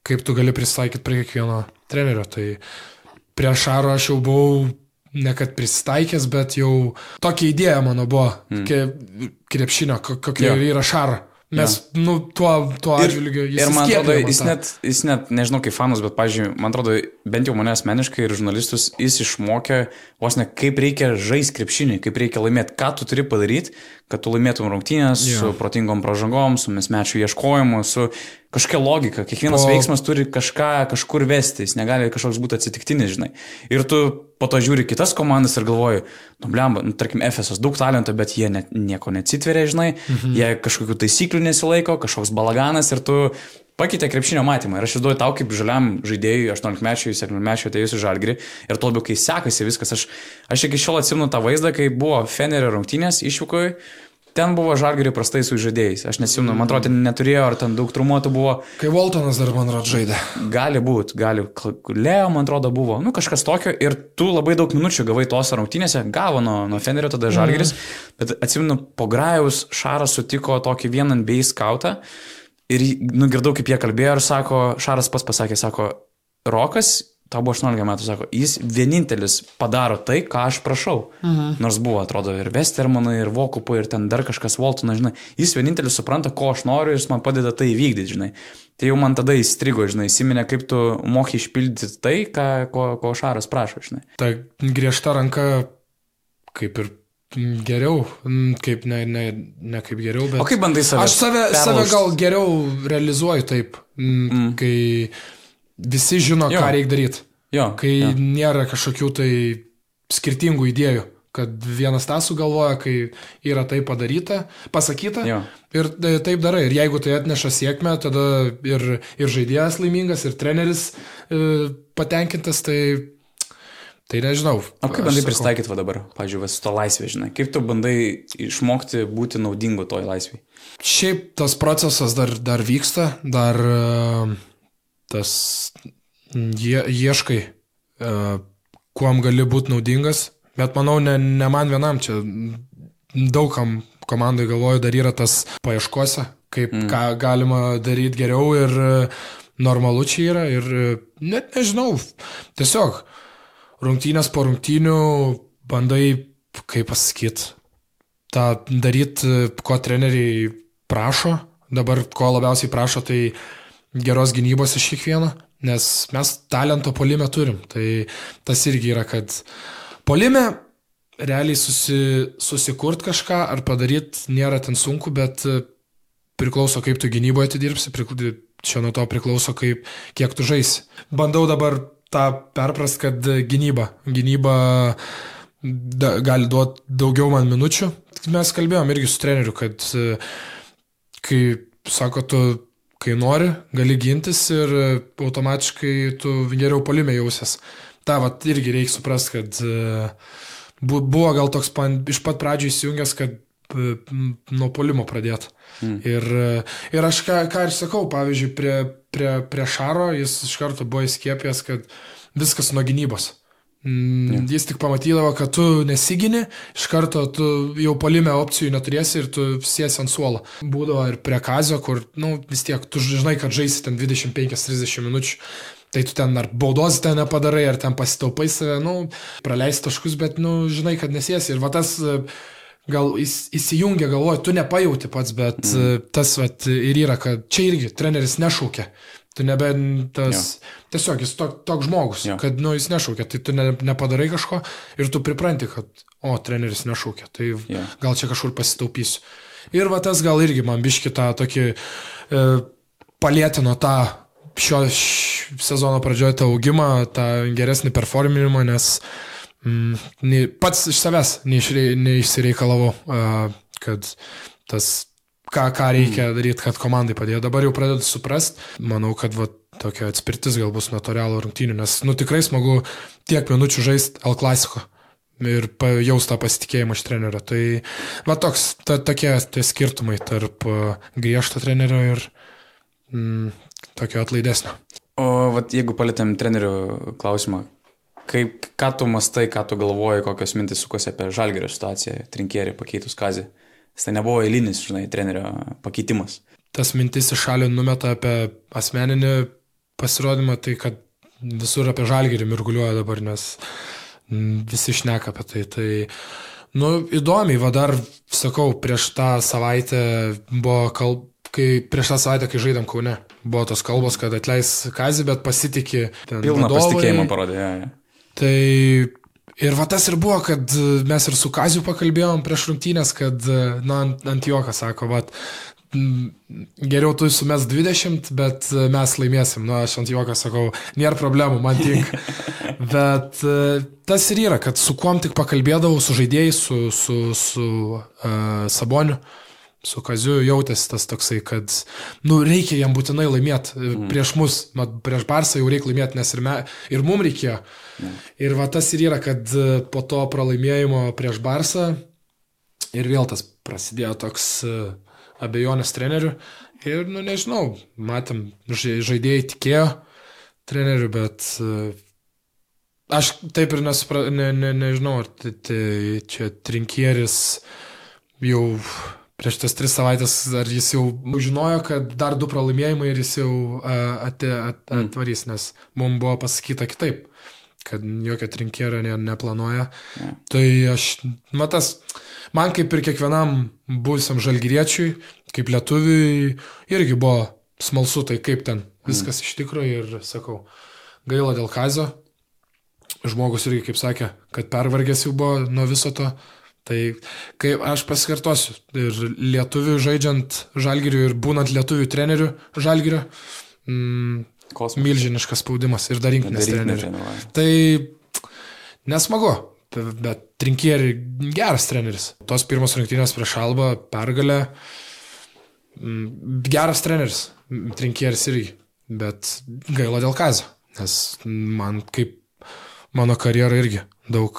kaip tu gali pristaikyti prie kiekvieno trenerio. Tai prie Šaro aš jau buvau ne kad pristaikęs, bet jau tokia idėja mano buvo, mm. krepšinio, kokia ja. yra Šara. Mes, ja. nu, tuo, tuo atžvilgiu jis. Ir man atrodo, jis net, jis net, nežinau kaip fanus, bet, pažiūrėjau, man atrodo, bent jau mane asmeniškai ir žurnalistus, jis išmokė vos ne kaip reikia žaisti krepšinį, kaip reikia laimėti, ką tu turi padaryti, kad tu laimėtum rungtynės ja. su protingom pražangom, su mesmečių ieškojimu, su kažkokia logika. Kiekvienas o... veiksmas turi kažką kažkur vesti, jis negali kažkoks būti atsitiktinis, žinai. Ir tu po to žiūri kitas komandas ir galvoji, nu, blemba, nu, tarkim, FSS daug talento, bet jie net, nieko neatsitveria, žinai, mhm. jie kažkokių taisyklių nesilaiko, kažkoks balaganas ir tu pakeitė krepšinio matymą. Ir aš įsivaizduoju tau kaip žaliam žaidėjui, 18-mečiui, 17-mečiui atėjusiu žalgrį. Ir to labiau, kai sekasi viskas, aš, aš iki šiol atsimenu tą vaizdą, kai buvo Fenerio rungtynės išvykoje Ten buvo žalgeriai prastai su žaidėjais. Aš nesimenu, man atrodo, neturėjo, ar ten daug trumuotų buvo. Kai Waltonas dar, man atrodo, žaidė. Gali būti, gali. Leo, man atrodo, buvo. Nu, kažkas tokio. Ir tu labai daug minučių gavai tos rungtynėse. Gavo nuo, nuo Fenerio tada žalgeris. Mm. Bet atsimenu, po Grajaus Šaras sutiko tokį vieną bei skautą. Ir nugirdau, kaip jie kalbėjo ir sako, Šaras pas pasakė, sako, Rokas tau buvo 18 metų, sako, jis vienintelis padaro tai, ką aš prašau. Mhm. Nors buvo, atrodo, ir Westermanai, ir Vokupai, ir ten dar kažkas Voltonas, žinai. Jis vienintelis supranta, ko aš noriu ir jis man padeda tai įvykdyti, žinai. Tai jau man tada įstrigo, žinai, įsiminė, kaip tu moki išpildyti tai, ką, ko, ko Šaras prašo, žinai. Ta griežta ranka, kaip ir geriau, kaip ne, ne, ne kaip geriau, bet... O kaip bandai save? Aš save, perlaužt? save gal geriau realizuoju taip, mm. kai visi žino, jo. ką reikia daryti. Jo, kai jo. nėra kažkokių tai skirtingų idėjų, kad vienas tą sugalvoja, kai yra tai padaryta, pasakyta jo. ir e, taip darai. Ir jeigu tai atneša sėkmę, tada ir, ir žaidėjas laimingas, ir treneris e, patenkintas, tai Tai nežinau. O kaip bandai pristaikyti va dabar, pažiūrėjau, su to laisvė, žinai? Kaip tu bandai išmokti būti naudingu toj laisvėj? Šiaip tas procesas dar, dar vyksta, dar uh, tas ie, ieškai, uh, kuom gali būti naudingas, bet manau, ne, ne man vienam čia daugam komandai galvoju dar yra tas paieškose, kaip mm. ką galima daryti geriau ir normalu čia yra ir net nežinau, tiesiog rungtynės po rungtynių bandai, kaip pasakyti, tą daryti, ko treneriai prašo, dabar ko labiausiai prašo, tai geros gynybos iš kiekvieno, nes mes talento polime turim. Tai tas irgi yra, kad polime realiai susi, susikurt kažką ar padaryti nėra ten sunku, bet priklauso, kaip tu gynyboje atidirbsi, čia nuo to priklauso, kaip, kiek tu žaisi. Bandau dabar tą perprast, kad gynyba, gynyba da, gali duoti daugiau man minučių. Mes kalbėjom irgi su treneriu, kad kai, sako, tu kai nori, gali gintis ir automatiškai tu geriau palime jausies. Ta, va, irgi reikia suprasti, kad buvo gal toks pan, iš pat pradžių įsijungęs, kad nuo polimo pradėti. Mm. Ir, ir aš ką, ką ir sakau, pavyzdžiui, prie, prie, prie Šaro jis iš karto buvo įskiepęs, kad viskas nuo gynybos. Mm, ja. Jis tik pamatydavo, kad tu nesigini, iš karto tu jau palime opcijų neturėsi ir tu sėsi ant suolo. Būdavo ir prie kazio, kur, nu, vis tiek, tu žinai, kad žaisi ten 25-30 minučių. Tai tu ten ar baudos ten nepadarai, ar ten pasitaupai save, nu, praleisi taškus, bet, nu, žinai, kad nesiesi. Ir va tas gal įs, įsijungia galvoje, tu nepajauti pats, bet mm. tas vat, ir yra, kad čia irgi treneris nešaukia. Tu nebe tas, jo. tiesiog jis toks tok žmogus, jo. kad nu, jis nešaukia, tai tu ne, nepadarai kažko ir tu pripranti, kad, o, treneris nešaukia, tai jo. gal čia kažkur pasitaupysiu. Ir va tas gal irgi man biški tą tokį e, palėtino tą šio sezono pradžioje tą augimą, tą geresnį performinimą, nes mm, pats iš savęs neišsireikalavau, kad tas, ką, ką reikia mm. daryti, kad komandai padėjo. Dabar jau pradedu suprasti, manau, kad va, tokia atspirtis gal bus nuo to realo rungtynių, nes nu, tikrai smagu tiek minučių žaisti L klasiko ir jaus tą pasitikėjimą iš trenerio. Tai va toks, ta, tokie tie skirtumai tarp griežto trenerio ir mm, tokio atlaidesnio. O vat, jeigu palėtėm trenerių klausimą, kaip, ką tu mastai, ką tu galvoji, kokios mintis sukosi apie žalgerio situaciją, trinkierį pakeitus kazį. Tai nebuvo eilinis, žinai, trenerio pakeitimas. Tas mintis į šalį numeta apie asmeninį pasirodymą, tai kad visur apie žalgerį mirguliuoja dabar, nes visi šneka apie tai. Tai, nu, įdomiai, va dar, sakau, prieš tą savaitę buvo kalb, kai prieš tą savaitę, kai žaidėm Kaune, buvo tos kalbos, kad atleis Kazį, bet pasitikė. Pilną vadovai. pasitikėjimą parodė. Ja, ja. Tai ir va tas ir buvo, kad mes ir su Kaziu pakalbėjom prieš rungtynės, kad, na, ant, ant juoką sako, va, geriau tu sumes 20, bet mes laimėsim. Na, aš ant juoką sakau, nėra problemų, man tik. bet tas ir yra, kad su kuom tik pakalbėdavau, su žaidėjais, su, su, su uh, Saboniu. Su Kaziu jautėsi tas toksai, kad, nu, reikia jam būtinai laimėti mm. prieš mus, mat, prieš Barsą jau reikia laimėti, nes ir, me, ir mums reikėjo. Mm. Ir va tas ir yra, kad po to pralaimėjimo prieš Barsą ir vėl tas prasidėjo toks uh, abejonės treneriu. Ir, nu, nežinau, matėm, žaidėjai tikėjo treneriu, bet uh, aš taip ir nesupra, ne, ne, nežinau, ar tai, tai čia trinkieris jau prieš tas tris savaitės, ar jis jau žinojo, kad dar du pralaimėjimai ir jis jau uh, at, at, atvarys, nes mums buvo pasakyta kitaip kad jokio trinkėrio ne, neplanuoja. Ja. Tai aš, matas, man kaip ir kiekvienam buvusiam žalgyriečiui, kaip lietuviui, irgi buvo smalsu, tai kaip ten viskas mm. iš tikrųjų ir sakau, gaila dėl kazio. Žmogus irgi, kaip sakė, kad pervargęs jau buvo nuo viso to. Tai kaip aš pasikartosiu, ir lietuvių žaidžiant žalgirių ir būnant lietuvių trenerių žalgirių, mm, Kosmos. milžiniškas spaudimas ir dar rinkinės trenerių. Tai nesmagu, bet trinkieri geras treneris. Tos pirmos rungtynės prieš Alba pergalę. Mm, geras treneris, trinkieris irgi, bet gaila dėl kazio, nes man kaip mano karjera irgi daug,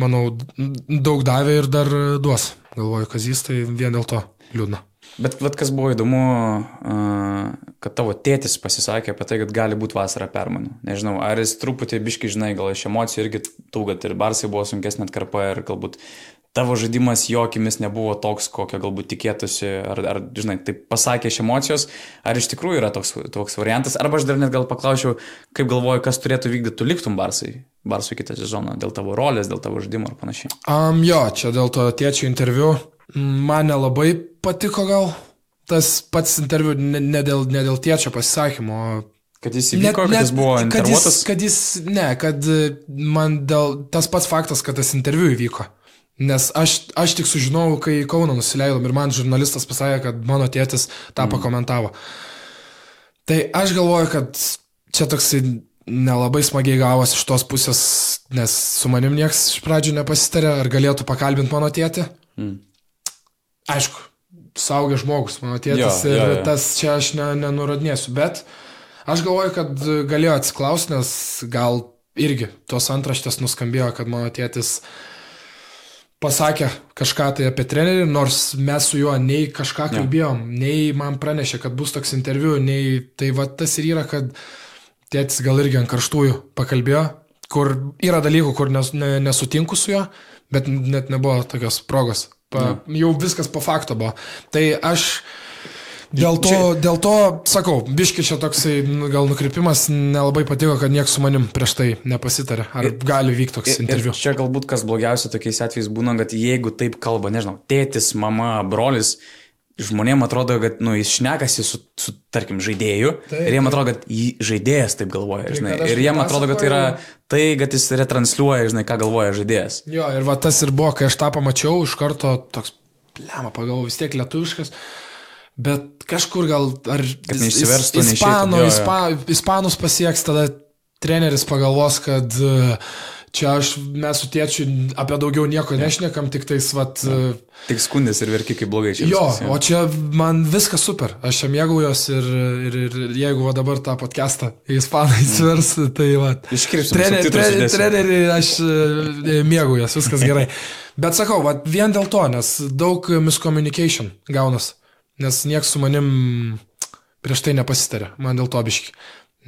manau, daug davė ir dar duos. Galvoju, kazys tai vien dėl to liūdna. Bet vat, kas buvo įdomu, kad tavo tėtis pasisakė apie tai, kad gali būti vasara permainų. Nežinau, ar jis truputį biški, žinai, gal iš emocijų irgi tų, kad ir Barsai buvo sunkesnė atkarpa ir galbūt tavo žaidimas jo akimis nebuvo toks, kokio galbūt tikėtųsi, ar, ar žinai, tai pasakė iš emocijos, ar iš tikrųjų yra toks, toks variantas, arba aš dar net gal paklausiau, kaip galvoju, kas turėtų vykdyti, tu liktum Barsai, Barsui kitą sezoną, dėl tavo rolės, dėl tavo žaidimo ar panašiai. Um, jo, čia dėl to tėčio interviu man nelabai patiko gal tas pats interviu ne, ne, dėl, ne dėl tėčio pasisakymo. Kad jis įvyko, net, kad jis buvo kad jis, kad jis, ne, kad man dėl tas pats faktas, kad tas interviu įvyko. Nes aš, aš tik sužinojau, kai Kauną nusileidom ir man žurnalistas pasakė, kad mano tėtis tą mm. pakomentavo. Tai aš galvoju, kad čia toksai nelabai smagiai gavosi iš tos pusės, nes su manim nieks iš pradžių nepasitarė, ar galėtų pakalbinti mano tėtį. Mm aišku, saugęs žmogus, mano tėtis jo, ir jo, jo. tas čia aš ne, nenurodinėsiu, bet aš galvoju, kad galėjo atsiklausti, nes gal irgi tos antraštės nuskambėjo, kad mano tėtis pasakė kažką tai apie trenerį, nors mes su juo nei kažką kalbėjom, ja. nei man pranešė, kad bus toks interviu, nei tai va tas ir yra, kad tėtis gal irgi ant karštųjų pakalbėjo, kur yra dalykų, kur nes, ne, nesutinku su juo, bet net nebuvo tokios progos Pa, jau viskas po fakto buvo. Tai aš Dėl to, čia... dėl to, sakau, biški čia toksai nu, gal nukrypimas, nelabai patiko, kad niekas su manim prieš tai nepasitarė. Ar ir, gali vykti toks ir, interviu? Ir čia galbūt kas blogiausia tokiais atvejais būna, kad jeigu taip kalba, nežinau, tėtis, mama, brolis, žmonėms atrodo, kad nu, jis šnekasi su, su tarkim, žaidėju taip, ir jiem atrodo, kad jį žaidėjas taip galvoja, tai, žinai. Ir jiem atrodo, kad tai yra tai, kad jis retransliuoja, žinai, ką galvoja žaidėjas. Jo, ir va tas ir buvo, kai aš tą pamačiau, iš karto toks, lemą pagalvojau, vis tiek lietuviškas. Bet kažkur gal ar neišsiverstų, ispanų, ispa, ispanus pasieks, tada treneris pagalvos, kad uh, čia aš, mes su tėčiu apie daugiau nieko nešnekam, tik tais, vat... Ja. E, tik skundės ir verki kaip blogai čia. Jo, viskas, ja. o čia man viskas super, aš čia mėgaujos ir, ir, ir jeigu va dabar tą podcastą į ispaną įsivers, mm. tai va... Iškirpsiu. Trenerį, trenerį, trenerį aš e, mėgaujos, viskas gerai. Bet sakau, va, vien dėl to, nes daug miscommunication gaunas. Nes nieks su manim prieš tai nepasitarė, man dėl to biški.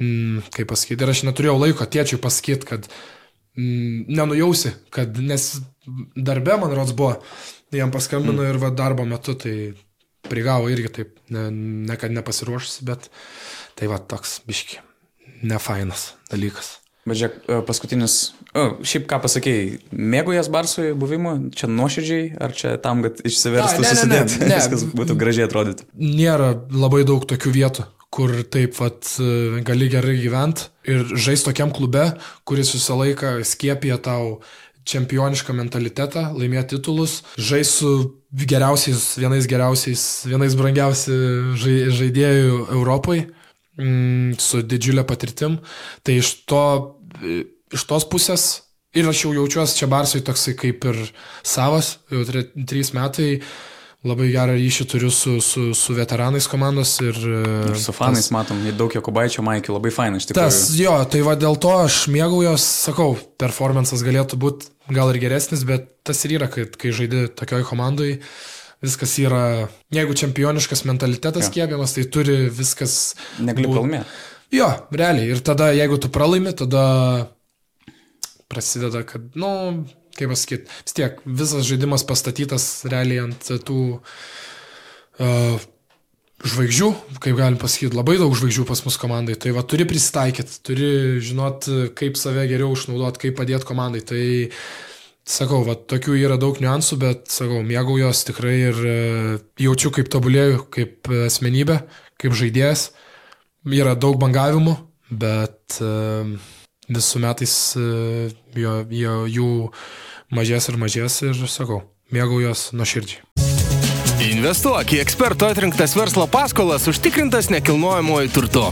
Mm, kaip pasakyti, ir aš neturėjau laiko tėčiui pasakyti, kad mm, nenujausi, kad nes darbe, man rods, buvo, jam paskambino mm. ir va darbo metu, tai prigavo irgi taip, ne, ne kad nepasiruošusi, bet tai va toks biški, nefainas dalykas. Bet žiūrėk, e, paskutinis, o, šiaip ką pasakėjai, mėgojas Barsui buvimo, čia nuoširdžiai, ar čia tam, kad išsiverstų, susidėti, ne, ne, ne. viskas būtų gražiai atrodyti? Nėra labai daug tokių vietų, kur taip vat, e, gali gerai gyventi ir žaisti tokiam klube, kuris visą laiką skiepia tau čempionišką mentalitetą, laimėti titulus, žais su geriausiais, vienais geriausiais, vienais brangiausiai žaidėjų Europai mm, su didžiulė patirtim. Tai iš, to, iš tos pusės ir aš jau jaučiuosi čia Barsui toksai kaip ir savas, jau tri, trys metai. Labai gerą ryšį turiu su, su, su veteranais komandos ir... Ir su fanais tas, matom, daug Jokubaičio, Maikį, labai fainai iš tikrųjų. Tas, jo, tai va dėl to aš mėgaujos, sakau, performances galėtų būti gal ir geresnis, bet tas ir yra, kad kai žaidži tokioj komandai, viskas yra, jeigu čempioniškas mentalitetas ja. kėpiamas, tai turi viskas... Negali būt... pralaimėti. Jo, realiai. Ir tada, jeigu tu pralaimi, tada prasideda, kad, nu, kaip pasakyti, vis tiek visas žaidimas pastatytas realiai ant tų uh, žvaigždžių, kaip galim pasakyti, labai daug žvaigždžių pas mus komandai. Tai va, turi pristaikyti, turi žinot, kaip save geriau išnaudoti, kaip padėti komandai. Tai Sakau, va, tokių yra daug niuansų, bet, sakau, mėgaujos tikrai ir e, jaučiu, kaip tobulėjau, kaip asmenybė, kaip žaidėjas. Yra daug bangavimų, bet e, visų metais e, jo, jo, jų mažės ir mažės ir, sakau, mėgaujos nuo širdžiai. Investuok į eksperto atrinktas verslo paskolas užtikrintas nekilnojamojo turtu.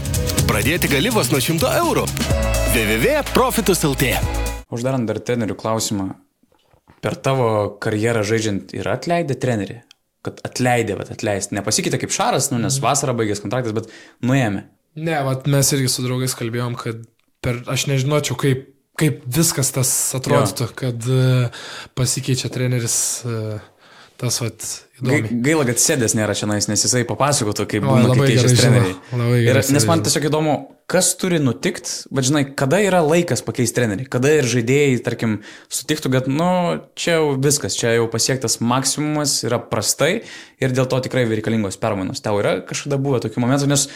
Pradėti gali vos nuo 100 eurų. www.profitus.lt Uždarant dar trenerių klausimą, per tavo karjerą žaidžiant ir atleidė trenerį? Kad atleidė, bet atleisti. Nepasikeitė kaip Šaras, nu, nes vasarą baigęs kontraktas, bet nuėmė. Ne, vat mes irgi su draugais kalbėjom, kad per, aš nežinočiau, kaip, kaip viskas tas atrodytų, jo. kad uh, pasikeičia treneris. Uh, tas vat įdomu. Gaila, kad sėdės nėra čia, nes jisai papasakotų, kaip būna, kai keičiasi treneriai. Ir, nes man tiesiog įdomu, kas turi nutikti, bet žinai, kada yra laikas pakeisti trenerių, kada ir žaidėjai, tarkim, sutiktų, kad, nu, čia jau viskas, čia jau pasiektas maksimumas, yra prastai ir dėl to tikrai reikalingos permainos. Tau yra kažkada buvę tokių momentų, nes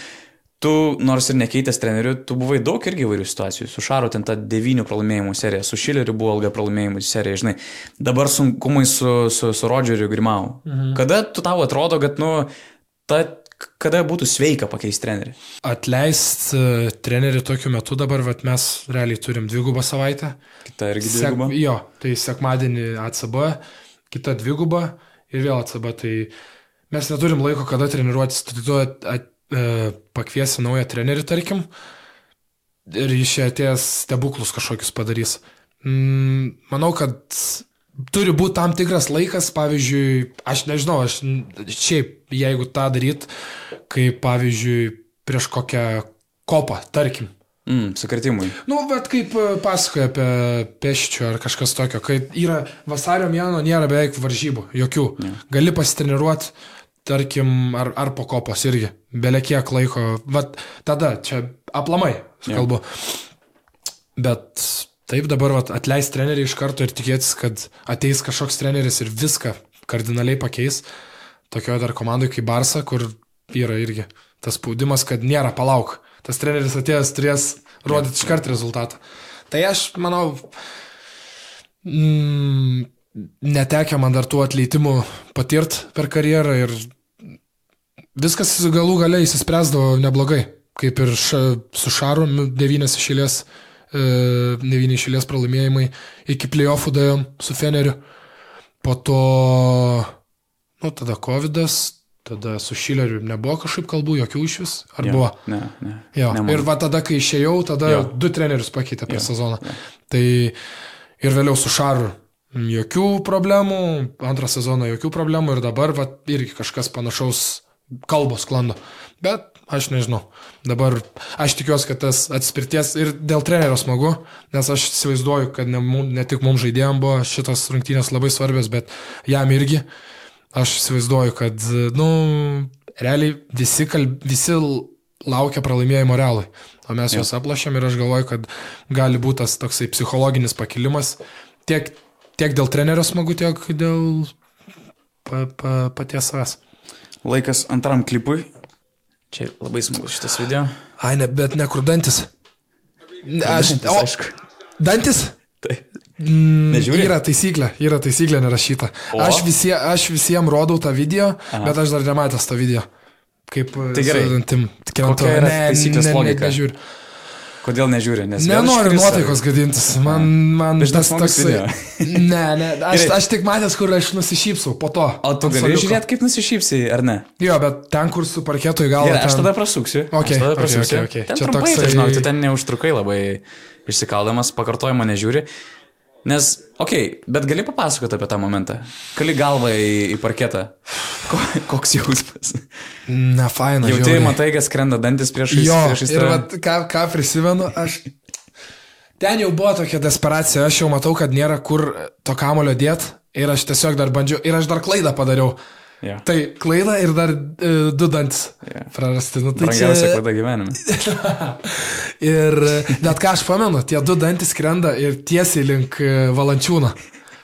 Tu, nors ir nekeitęs trenerių, tu buvai daug irgi įvairių situacijų. Su Šaru ten ta devynių pralaimėjimų serija, su Šileriu buvo ilga pralaimėjimų serija, žinai. Dabar sunkumai su, su, su Rodžeriu Grimau. Mhm. Kada tu tau atrodo, kad, nu, ta, kada būtų sveika pakeisti trenerį? Atleist uh, trenerį tokiu metu dabar, vat, mes realiai turim dvigubą savaitę. Kita irgi dviguba. Sek, jo, tai sekmadienį ACB, kita dviguba ir vėl ACB. Tai mes neturim laiko, kada treniruotis. Tai tu at, e, pakviesi naują trenerį, tarkim, ir iš atėjęs stebuklus kažkokius padarys. Mm, manau, kad turi būti tam tikras laikas, pavyzdžiui, aš nežinau, aš šiaip, jeigu tą daryt, kaip pavyzdžiui, prieš kokią kopą, tarkim. Mm, sukretimui. Nu, bet kaip e, pasakoja apie peščių ar kažkas tokio, kai yra vasario mėno, nėra beveik varžybų, jokių. Yeah. Gali pasitreniruoti tarkim, ar, ar po kopos irgi, belekiek laiko, vat tada čia aplamai, kalbu. Yeah. Bet taip dabar vat, atleis trenerių iš karto ir tikėtis, kad ateis kažkoks treneris ir viską kardinaliai pakeis. Tokioje dar komandoje kaip Barsa, kur yra irgi tas spaudimas, kad nėra palauk. Tas treneris atėjęs turės rodyti iškart rezultatą. Tai aš manau, mm, netekia man dar tų atleidimų patirt per karjerą ir viskas galų galiai įsispręsdavo neblogai. Kaip ir ša, su Šaru, devynės išėlės, e, devyni išėlės pralaimėjimai, iki playoffų dėjom su Feneriu. Po to, nu, tada COVID, tada su Šileriu nebuvo kažkaip kalbų, jokių iš vis. Ar Jo, buvo? Ne, ne. Jo. Nemanau. Ir va tada, kai išėjau, tada Jo. du trenerius pakeitė per Jo, sezoną. Tai ir vėliau su Šaru jokių problemų, antrą sezoną jokių problemų ir dabar va, irgi kažkas panašaus kalbos klando. Bet aš nežinau. Dabar aš tikiuosi, kad tas atspirties ir dėl trenerio smagu, nes aš įsivaizduoju, kad ne, ne tik mums žaidėjams buvo šitos rungtynės labai svarbios, bet jam irgi. Aš įsivaizduoju, kad, nu, realiai visi, kalb, visi laukia pralaimėjimo realui. O mes juos aplašėm ir aš galvoju, kad gali būti tas toksai psichologinis pakilimas tiek, tiek dėl trenerio smagu, tiek dėl pa, pa, paties savęs. Laikas antram klipui. Čia labai smagus šitas video. Ai, ne, bet nekur dantis. Ne, Aš, Dantis, o, aišku. dantis? Tai. Mm, Nežiūri? Yra taisyklė, yra taisyklė nerašyta. O? Aš, visie, aš visiems rodau tą video, Aha. bet aš dar nematęs tą video. Kaip Tai gerai. dantim. Kokia yra taisyklės logika? Nežiūriu. Kodėl nežiūri? Nes Nenoriu nuotaikos gadintis. Man, man tas toksai. Ne, ne, aš, aš tik matęs, kur aš nusišypsau po to. O tu gali žiūrėti, kaip nusišypsiai, ar ne? Jo, bet ten, kur su parketu į galvą. Gerai, aš ten- tada prasuksiu. Okay, aš tada okay, prasuksiu. okay, okay. Ten Čia trumpai, toksai- žinok, tu ten neužtrukai labai išsikaldamas, pakartojimo nežiūri. Nes, okei, okay, bet gali papasakoti apie tą momentą. Kali galvą į, į parketą. Ko, koks jausmas? Ne, faina. Jau tai matai, kas skrenda dantis prieš Jo, priešais ir vat, ką, ką prisimenu, aš. Ten jau buvo tokia desperacija, aš jau matau, kad nėra kur to kamulio dėt ir aš tiesiog dar bandžiau, ir aš dar klaidą padariau. Jo. Tai klaida ir dar e, du dantis Jo. prarasti. Nu, tai Brangiausia čia... klaida gyvenime. Ir net ką aš pamenu, tie du dantis krenda ir tiesiai link e, valančiūno.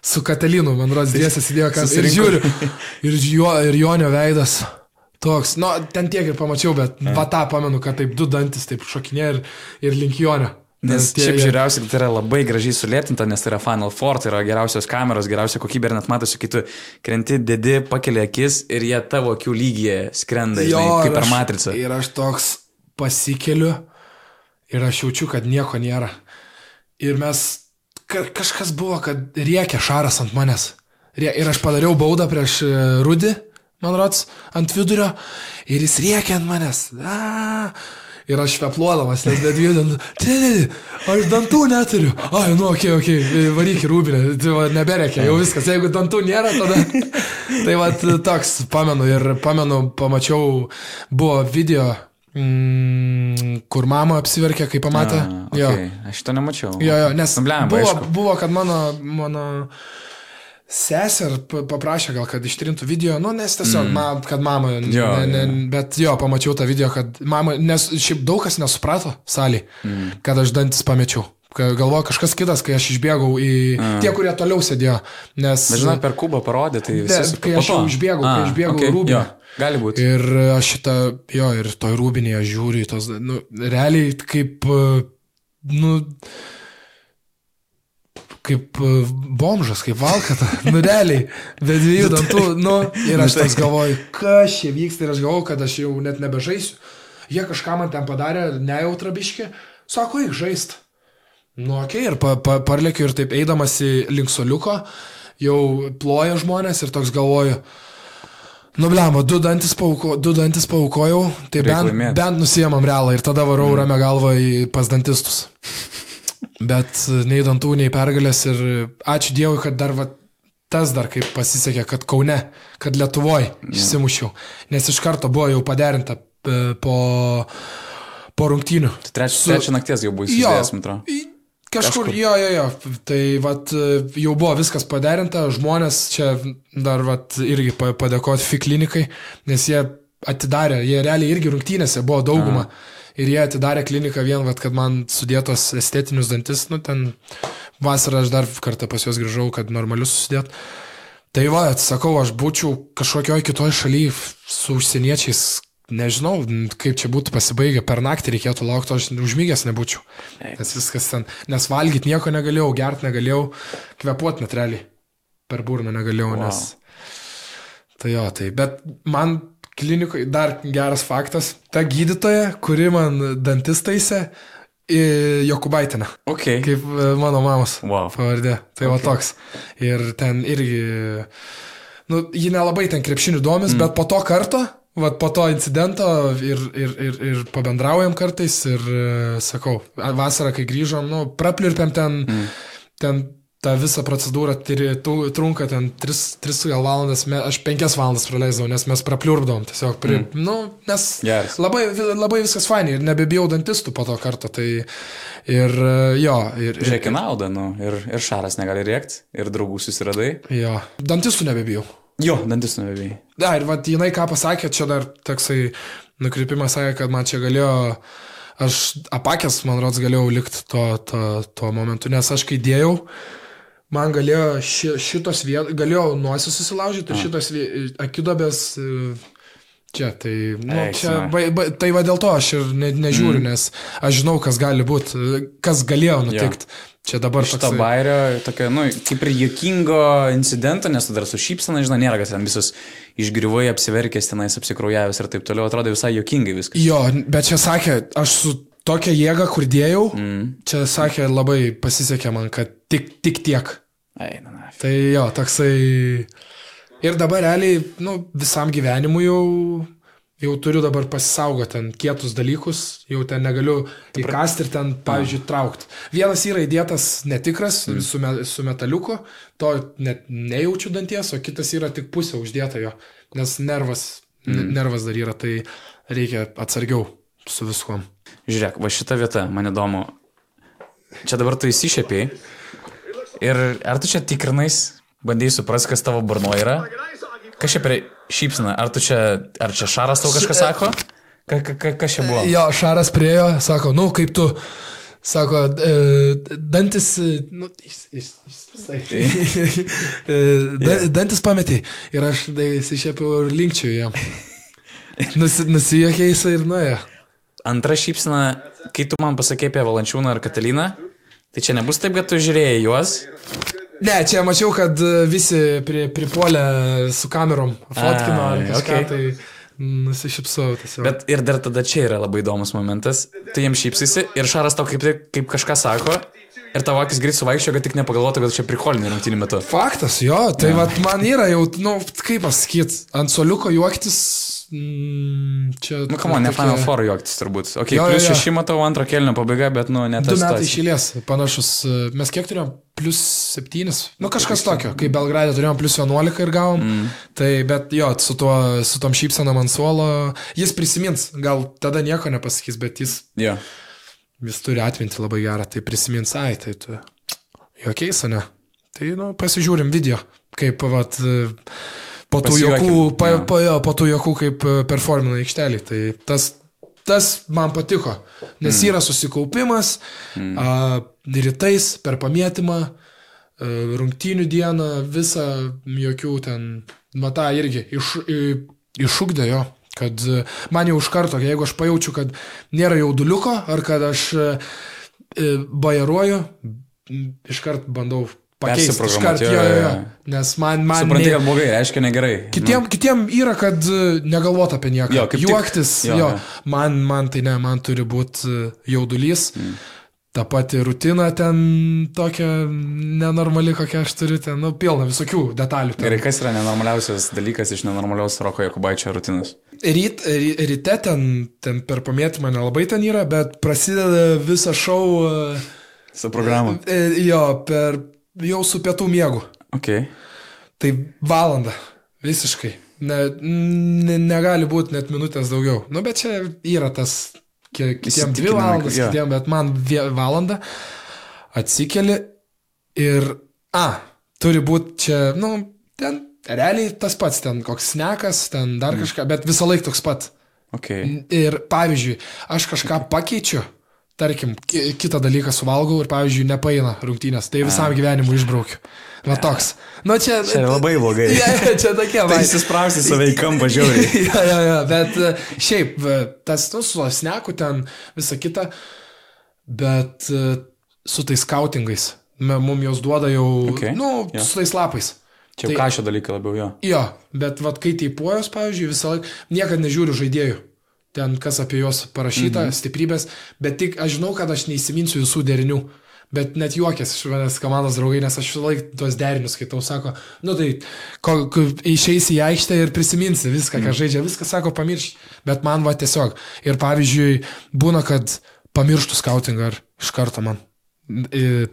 Su Katalinu, man rodos, dviesiai sėdėjo, kas ir žiūriu. Ir, jo, ir Jonio veidas. Toks, nu, ten tiek ir pamačiau, bet va tą pamenu, kad taip du dantis taip šokinė ir, ir link Jonio. Nes tie- šiaip žiūriausiai tai yra labai gražiai sulėtinta, nes tai yra Final Four, tai yra geriausios kameros, geriausia kokybė ir net matosi, kai tu krenti, dedi, pakeli akis ir jie tavo akių lygyje skrenda, žinai, kaip ir per matricą. Ir aš toks pasikeliu ir aš jaučiu, kad nieko nėra. Ir mes, ka, kažkas buvo, kad rėkė šaras ant manęs. Ir aš padariau baudą prieš e, Rudį, man rods, ant vidurio. Ir jis rėkė ant manęs. A, Ir aš vepluodamas, nes be dviejų, treneri, aš dantų neturiu. Ai, nu, okei, okay, okei, okay, varyk į rūbinę, tai va, nebereikia, jau viskas, jeigu dantų nėra, tada. tai va, toks, pamenu, ir pamenu, pamačiau, buvo video, mm, kur mama apsiverkė, kai pamatė. A, Jo. okay. Aš to nemačiau. Jo, jo, nes blemba, buvo, aišku. buvo, kad mano, mano sesė pa- paprašė gal, kad ištrintų video, nu, nes tiesiog, mm. ma, kad mama, Jo, ne, ne, jo. bet jo, pamačiau tą video, kad mama, nes šiaip daug kas nesuprato salį, mm. kad aš dantis pamečiau. Galvoju kažkas kitas, kai aš išbėgau į... Mm. Tie, kurie toliau sėdėjo, nes... Bet žinai, per kubą parodė, tai visi... kai aš jau išbėgau, kai A, išbėgau okei, į rūbinę. jo, Gali būti. Ir aš šitą, jo, ir toj rūbinėje žiūriu į tos, nu, realiai kaip, nu, kaip e, bomžas, kaip valkata, nu, realiai, be dviejų dantų, nu, ir aš toks galvoju, kas čia vyksta, ir aš galvoju, kad aš jau net nebežaisiu. Jie kažką man ten padarė, nejautrabiški, sako, eik žaist. Nu, okei, okay, ir pa, pa, parlėkiu ir taip eidamas į link soliuko, jau ploja žmonės ir toks galvoju, Nu, blema, du dantis, pauko, du dantis paukojau, tai Reik bent, laimėt. bent nusijėmam realą ir tada varau mm. ramę galvą į pas dantistus. Bet e, nei dantų, nei pergalės ir ačiū Dievui, kad dar va, tas dar kaip pasisekė, kad Kaune, kad Lietuvoje išsimušiau. Nes iš karto buvo jau paderinta e, po, po rungtynių. Tai trečią, Su- trečią nakties jau buvo įsidėjęs, man atrodo. Kažkur, Kažkur. jo, jo, jo. Tai vat, jau buvo viskas paderinta, žmonės čia dar vat, irgi pa- padėkoti FI klinikai, nes jie atidarė, jie realiai irgi rungtynėse buvo dauguma. Ir jie atidarė kliniką vien, vat, kad man sudėtos estetinius dantis, nu ten vasarą aš dar kartą pas juos grįžau, kad normalius susidėt. Tai va, atsakau, aš būčiau kažkokioj kitoj šalyje su užsieniečiais nežinau, kaip čia būtų pasibaigę, per naktį reikėtų laukti, aš užmygęs nebūčiau. Nes viskas ten, nes valgyti nieko negalėjau, gert negalėjau, kvepuoti net realiai. Per burną negalėjau, Wow. nes... Tai jo, tai, bet man klinikoje dar geras faktas, ta gydytoja, kuri man dantis taisė, Jokubaitina, Ok. kaip e, mano mamos Wow. pavardė. Tai okay. va toks. Ir ten irgi, nu, ji nelabai ten krepšinių domis, mm. bet po to karto, va, po to incidento ir, ir, ir, ir pabendraujam kartais ir e, sakau, vasarą, kai grįžom, nu, praplirpėm ten, mm. ten tą visą procedūrą tiri- tu- trunka ten 3 gal valandas, me, aš 5 valandas praleisdavau, nes mes prapliurpdavom tiesiog. Pri, mm. Nu, nes Geras. labai, labai viskas fainai ir nebebijau dantistų po to karto. Tai ir e, jo, ir, ir, Žiūrėk naudą, nu. Ir, ir Šaras negali rėkti, ir draugų susiradai. jo, dantistų nebebijau. Jo, dantis nuvėjai. Da, ir vat, jinai ką pasakė, čia dar toksai nukrypimas sakė, kad man čia galėjo, aš apakęs, man rods, galėjau likti tuo, tuo, tuo momentu, nes aš kai dėjau, man galėjo ši, šitos vietos, galėjau nuosis susilaužyti ir šitos akidobės e, čia, tai, nu, Eik, čia, ba, ba, tai va dėl to aš ir ne, nežiūriu, mm. nes aš žinau, kas gali būti, kas galėjo nutikti. Čia dabar Šitą toksai- bairio, tokio, nu, kaip ir juokingo incidento, nes tu dar su šypsena, žinai, nėra, kad ten visus išgriuvai, apsiverkęs, tenais apsikraujavęs ir taip toliau, atrodo visai juokingai viskas. Jo, bet čia sakė, aš su tokia jėga, kur dėjau, mm. čia sakė, labai pasisekė man, kad tik, tik tiek. Ai, na. Tai jo, toksai. Ir dabar realiai, nu, visam gyvenimui jau, jau turiu dabar pasisaugoti ten kietus dalykus, jau ten negaliu įkasti ir ten, pavyzdžiui, traukti. Vienas yra įdėtas netikras mm. su, me, su metaliuku, to net nejaučiu danties, o kitas yra tik pusė uždėta jo, nes nervas, mm. nervas dar yra, tai reikia atsargiau su viskuom. Žiūrėk, va šita vieta, man įdomu. Čia dabar tu įsišėpiai. Ir ar tu čia tikrinais, bandai suprasti, kas tavo burno yra? Kas čia per šypsina? Ar tu čia, ar čia šaras tau kažką sako? Ka, ka, ka, kas čia buvo? Jo, Šaras priejo, sako, nu, kaip tu, sako, e, dantis, e, nu, jis, jis, jis, da, dantis pametė. Ir aš tai įsišėpiau ir linkčiau jam. Nusi, nusijokė jisai ir nuėjo. Antra šypsina, kai tu man pasakė apie Valančiūną ar Kataliną, tai čia nebus taip, kad tu žiūrėjai juos. Ne, čia mačiau, kad e, visi pri, pripuolė su kamerom, fotkino ar kažką, okay. tai nusišypsau tiesiog. Bet ir dar tada čia yra labai įdomus momentas. Tu jiems šypsisi ir Šaras tau kaip, kaip kažką sako ir tavo akis greit suvaikščio, kad tik nepagalvotų, kad čia prikolinė rungtynį metu. Faktas, jo, tai ja. man yra jau, nu, kaip pasakyti, ant soliuko juoktis, mm, čia... Nu, kam ne Final Four juoktis turbūt. Ok, Jo, jo, jo, plus jo. šeši matau antro kelnio pabaiga, bet, nu, ne Du metai išėlės panašus. Mes kiek turėjom? Plus 7. Nu kažkas tokio. Kai Belgradė turėjom plus 11 ir gavom. Mm. Tai bet jo, su, tuo, su tom šypsenom ant suolo. Jis prisimins. Gal tada nieko nepasakys, bet jis, Jo. jis turi atminti labai gerą. Tai prisimins, ai, tai tu. Jokiais, ne? Tai, nu, pasižiūrim video. Kaip, vat, e, po tų jokų, pa, jo. pa, jo, po tų jokų kaip e, performina aikštelį. Tai tas, tas man patiko, nes mm. yra susikaupimas, mm. a, rytais per pamėtymą, a, rungtynių dieną, visą jokių ten, matą irgi iš, i, iššūkdė jo. Kad e, man jau iš karto, jeigu aš pajaučiu, kad nėra jauduliuko, ar kad aš e, e, bajaruoju, iškart bandau pakeisti. Iškart, jo, jo, jo. Nes man, man Supranti, nė- kad blogai, reiškia negerai. Kitiem, nu. kitiem yra, kad e, negalvot apie nieką. Jo, kaip tik. Juoktis, Jo, jo, jo. Man, man tai ne, man turi būti jaudulys. Mm. Ta pati rutina ten tokia nenormali, kokia aš turiu ten, nu, pilna visokių detalių. ten. Gerai, kas yra nenormaliausias dalykas iš nenormaliaus Roko Jokubaičio rutinos? Ryt, ry, ryte ten, ten per pamėtymą nelabai ten yra, bet prasideda visą šou e, Su programu. e, jo, per jau su pietų miegu. Ok. Tai valanda. Visiškai. Ne, ne, negali būti net minutės daugiau. Nu, bet čia yra tas, kie- kitiem dvi valandas, jo. kitiem, bet man valanda atsikeli ir, a, turi būti čia, nu, ten realiai tas pats, ten koks snekas, ten dar Mm. kažką, bet visą laiką toks pat. Ok. Ir pavyzdžiui, aš kažką pakeičiu, tarkim, ki- kitą dalyką suvalgau ir, pavyzdžiui, nepaina rungtynės, tai visam gyvenimui išbraukiu. Va toks. Nu, čia, Čia labai blogai. Ja, ja, čia tokie, Tai įsisprausti save į kampą žiauriai. ja, ja, ja, bet e, šiaip, e, tas, nu, su asneku ten visą kitą, bet e, su tais skautingais, mums jos duoda jau, Okay, nu, jo. su tais lapais. Čia jau kažio dalykai labiau jo. Jo, bet vad kai teipuojos, pavyzdžiui, visą laiką, niekada nežiūriu žaidėjų. Ten kas apie juos parašyta, mhm. stiprybės, bet tik aš žinau, kad aš neįsiminsiu visų derinių. Bet net juokės iš manęs komandos draugai, nes aš visą laiką tuos derinius skaitau, sako, nu tai, kol ko, išeisi į aikštę ir prisiminsi viską, ką žaidžia, viską sako, pamirš. Bet man va tiesiog. Ir pavyzdžiui, būna, kad pamirštų skautingą ar iš karto man.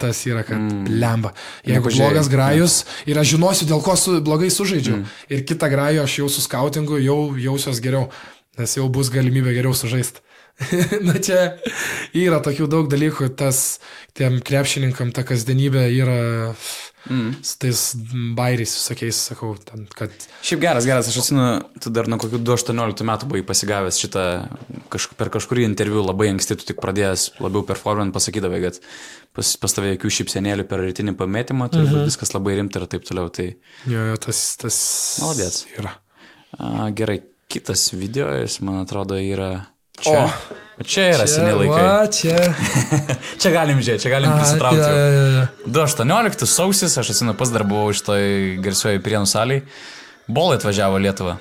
Tas yra, kad mm. lemba. Jeigu Nepažiūrėjai. blogas grajus ir aš žinosiu, dėl ko su, blogai sužaidžiau. Mm. Ir kitą grajų aš jau su skautingu jau jausiuos geriau, nes jau bus galimybė geriau sužaisti. Na čia yra tokių daug dalykų, tas tiem krepšininkam ta kasdienybė yra mm. su tais bairiais visokiais, sakau, ten, kad Šiaip geras, geras, aš atsimenu, tu dar nuo kokių 2-18 metų buvai pasigavęs šitą, kažk per kažkurį interviu labai anksti tu tik pradėjęs labiau performant pasakydavai, kad pas, pas tavai jokių šipsenėlių per rytinį pametimą, tai mhm. viskas labai rimta ir taip toliau. Tai jo, jo, tas, tas Maladėc. yra. a, gerai, kitas video, jis man atrodo yra čia. O. Čia yra seniai laikai. Va, čia. Čia galim žiūrėti, čia galim prisitraukti. jo, jau. jo, jo. 2.18 sausis, aš atsimenu, pas dar buvau iš toj garsioji Prienų saliai. Bolai atvažiavo Lietuvą.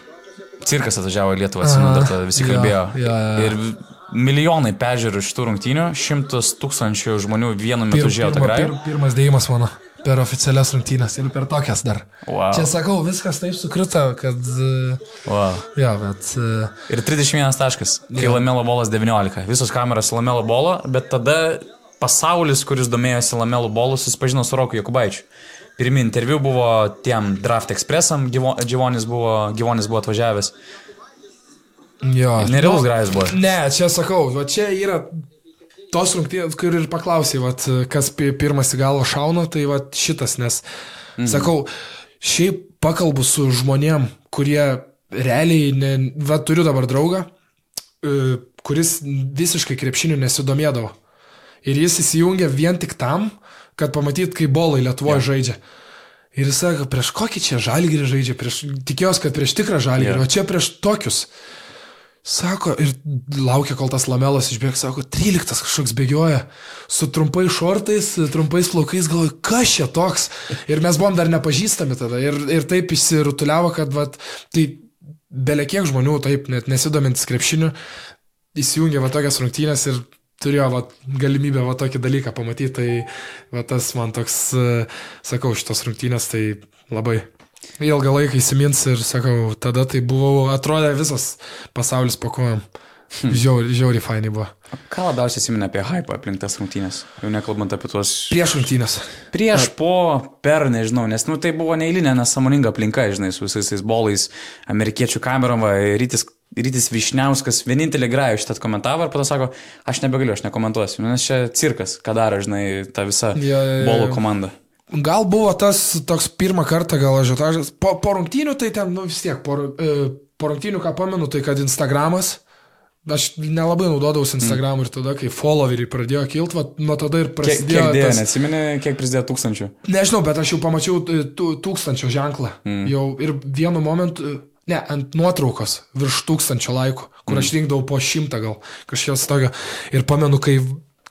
Cirkas atvažiavo Lietuvą, atsimenu, dar tada visi jo, kalbėjo. jo, jo. Ir milijonai peržiūrų šitų rungtynių, šimtus tūkstančių žmonių vienu metu Pir, žiūrėjo tą grajų. pir, pirmas dėjimas mano per oficialias rungtynės ir per tokias dar. Wow. Čia sakau, viskas taip sukrito, kad... e, Wow. Jo, bet... e, Ir 31 taškas, kai Lamelo bolas 19. Visos kameros Lamelo bolo, bet tada pasaulis, kuris domėjosi Lamelo bolu, susipažino su Roku Jokubaičiu. Pirmi interviu buvo tiem Draft Expressam, Gyvonis buvo, Gyvonis buvo atvažiavęs. Jo. Nerealus grajus buvo. Ne, čia sakau, va čia yra tos rungtynės, kur ir paklausai, vat, kas pi- pirmas į galvą šauna, tai va šitas, nes, mhm. sakau, šiaip pakalbu su žmonėm, kurie realiai, ne, va turiu dabar draugą, e, kuris visiškai krepšiniu nesidomėdavo. Ir jis įsijungia vien tik tam, kad pamatyt, kaip bolai Lietuvoje ja. žaidžia. Ir jis sako, prieš kokį čia žalgirį žaidžia, prieš, tikėjausi, kad prieš tikrą žalgirį, yeah. o čia prieš tokius. Sako, ir laukia, kol tas lamelas išbėgs, sako, 13 kažkoks bėgioja, su trumpais šortais, trumpais plaukais, galvoju, kas čia toks. Ir mes buvom dar nepažįstami tada. Ir, ir taip išsirutuliavo, kad, vat, tai belekiek žmonių, taip, net nesidomintis krepšiniu, įsijungė va tokias rungtynės ir turėjo va, galimybę va tokį dalyką pamatyti. Tai va tas man toks, sakau, šitos rungtynės tai labai ilgą laiką įsimins ir sakau, tada tai buvo, atrodė visas pasaulis po kojom. Žiauri, žiauri fainai buvo. Ką labiausiai įsiminė apie hypą aplink tas rungtynės? Jau nekalbant apie tuos... Prieš rungtynės. Prieš, po, per, nežinau, nes, nu, tai buvo neįlinė, nesąmoninga aplinka, žinai, su visais tais bolais, amerikiečių kamerom, rytis, rytis Višniauskas vienintelį grajų šitą komentavo ir po to sako, aš nebegaliu, aš nekomentuosiu, nes čia cirkas, ką daro, žinai, ta visa jo, jo, bolų jo. komanda. Gal buvo tas toks pirmą kartą gal ažiotažas. Po, po rungtynių tai ten, nu vis tiek, po, e, po rungtynių ką pamenu, tai kad Instagramas, aš nelabai naudodavausi Instagram'u ir tada, kai followeriai pradėjo kilti, va, nuo tada ir Kiek, prasidėjo kiek dėjo, tas... neatsimeni, kiek prisidėjo tūkstančių? Nežinau, bet aš jau pamačiau e, tū- tūkstančio ženklą. Mm. Jau ir vienu momentu, ne, ant nuotraukos virš tūkstančio laikų, kur mm. aš rinkdavau po šimtą gal kažkas tokio. Ir pamenu, kai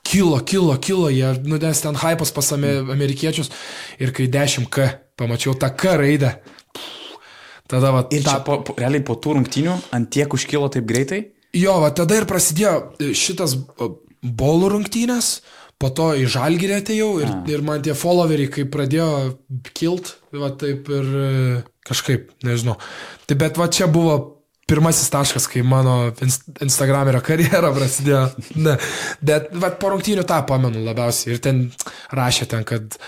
kilo, kilo, kilo, jie, nu, nes ten hypas pas ame, amerikiečius. Ir kai 10K pamačiau tą K raidę. Tada va, Ir tą, čia po, po, realiai po tų rungtynių ant tiek užkilo taip greitai? Jo, va tada ir prasidėjo e, šitas e, bolų rungtynės, po to į žalgirį atėjau ir, A. ir man tie followeriai, kai pradėjo kilt, va taip ir e, kažkaip, nežinau. Tai bet va čia buvo pirmasis taškas, kai mano inst Instagramerio karjera prasidėjo. Ne, bet va po rungtynių tą pamenu labiausiai. Ir ten rašė ten, kad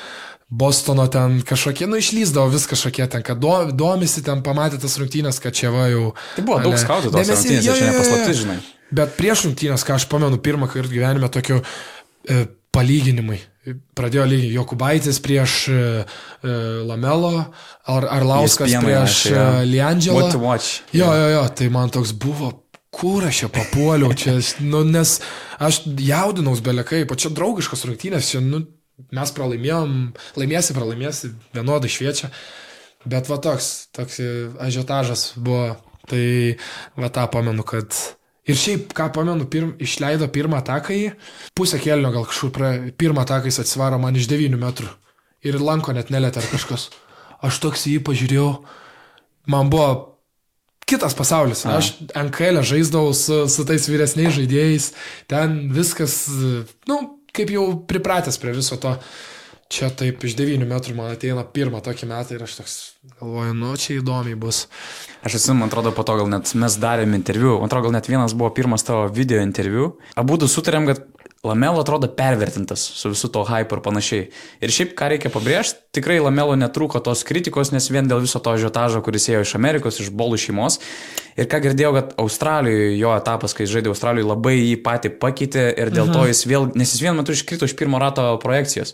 Bostono ten kažkokie, nu išlyzdavo vis kažkokie ten, kad do, domisi ten, pamatė tas rungtynės, kad čia va jau... Tai buvo daug ale- skautų tos Dėmesį- rungtynėse, jo, čia jo, ne jo, paslaptis, jo. žinai. Bet prieš rungtynės, ką aš pamenu pirmą kartą gyvenime, tokiu e, palyginimai. Pradėjo lygiai Jokubaitis prieš e, Lamelo, ar Arlauskas ESPN prieš rašė, jo. e, Liandželą. To watch. Jo, jo, jo, tai man toks buvo kur aš čia papuoliau, čia, nu, nes aš jaudinaus belekai, o čia draugiškas rungtynės, čia, nu, mes pralaimėjom, laimėsi, pralaimėsi, vienodai šviečia, bet va toks, toks ažiotažas buvo, tai va tą pamenu, kad Ir šiaip, ką pamenu, pirm, išleido pirmą ataką į pusę kelnio, gal kažkur pra, pirmą ataką jis atsivaro man iš 9 metrų. Ir lanko net nelėtė ar kažkas. Aš toks į jį pažiūrėjau, man buvo kitas pasaulis. A. Aš NKL žaisdavau su, su tais vyresniais žaidėjais, ten viskas, nu, kaip jau pripratęs prie viso to. Čia taip iš 9 metrų man ateina pirmą tokį metą ir aš toks galvoju, nu čia įdomiai bus. Aš atsimenu, man atrodo, po to gal net mes darėm interviu, man atrodo, gal net vienas buvo pirmas tavo video interviu. Abu du sutarėm, kad Lamelo atrodo pervertintas su visu to hype ir panašiai. Ir šiaip, ką reikia pabrėžti, tikrai Lamelo netrūko tos kritikos, nes vien dėl viso to žiotažo, kuris ėjo iš Amerikos, iš bolų šeimos. Ir ką girdėjau, kad Australijoje jo etapas, kai žaidė Australijoje, labai jį patį pakeitė ir dėl mhm. to jis vėl, nes jis vienu metu iškrito iš pirmo rato projekcijos.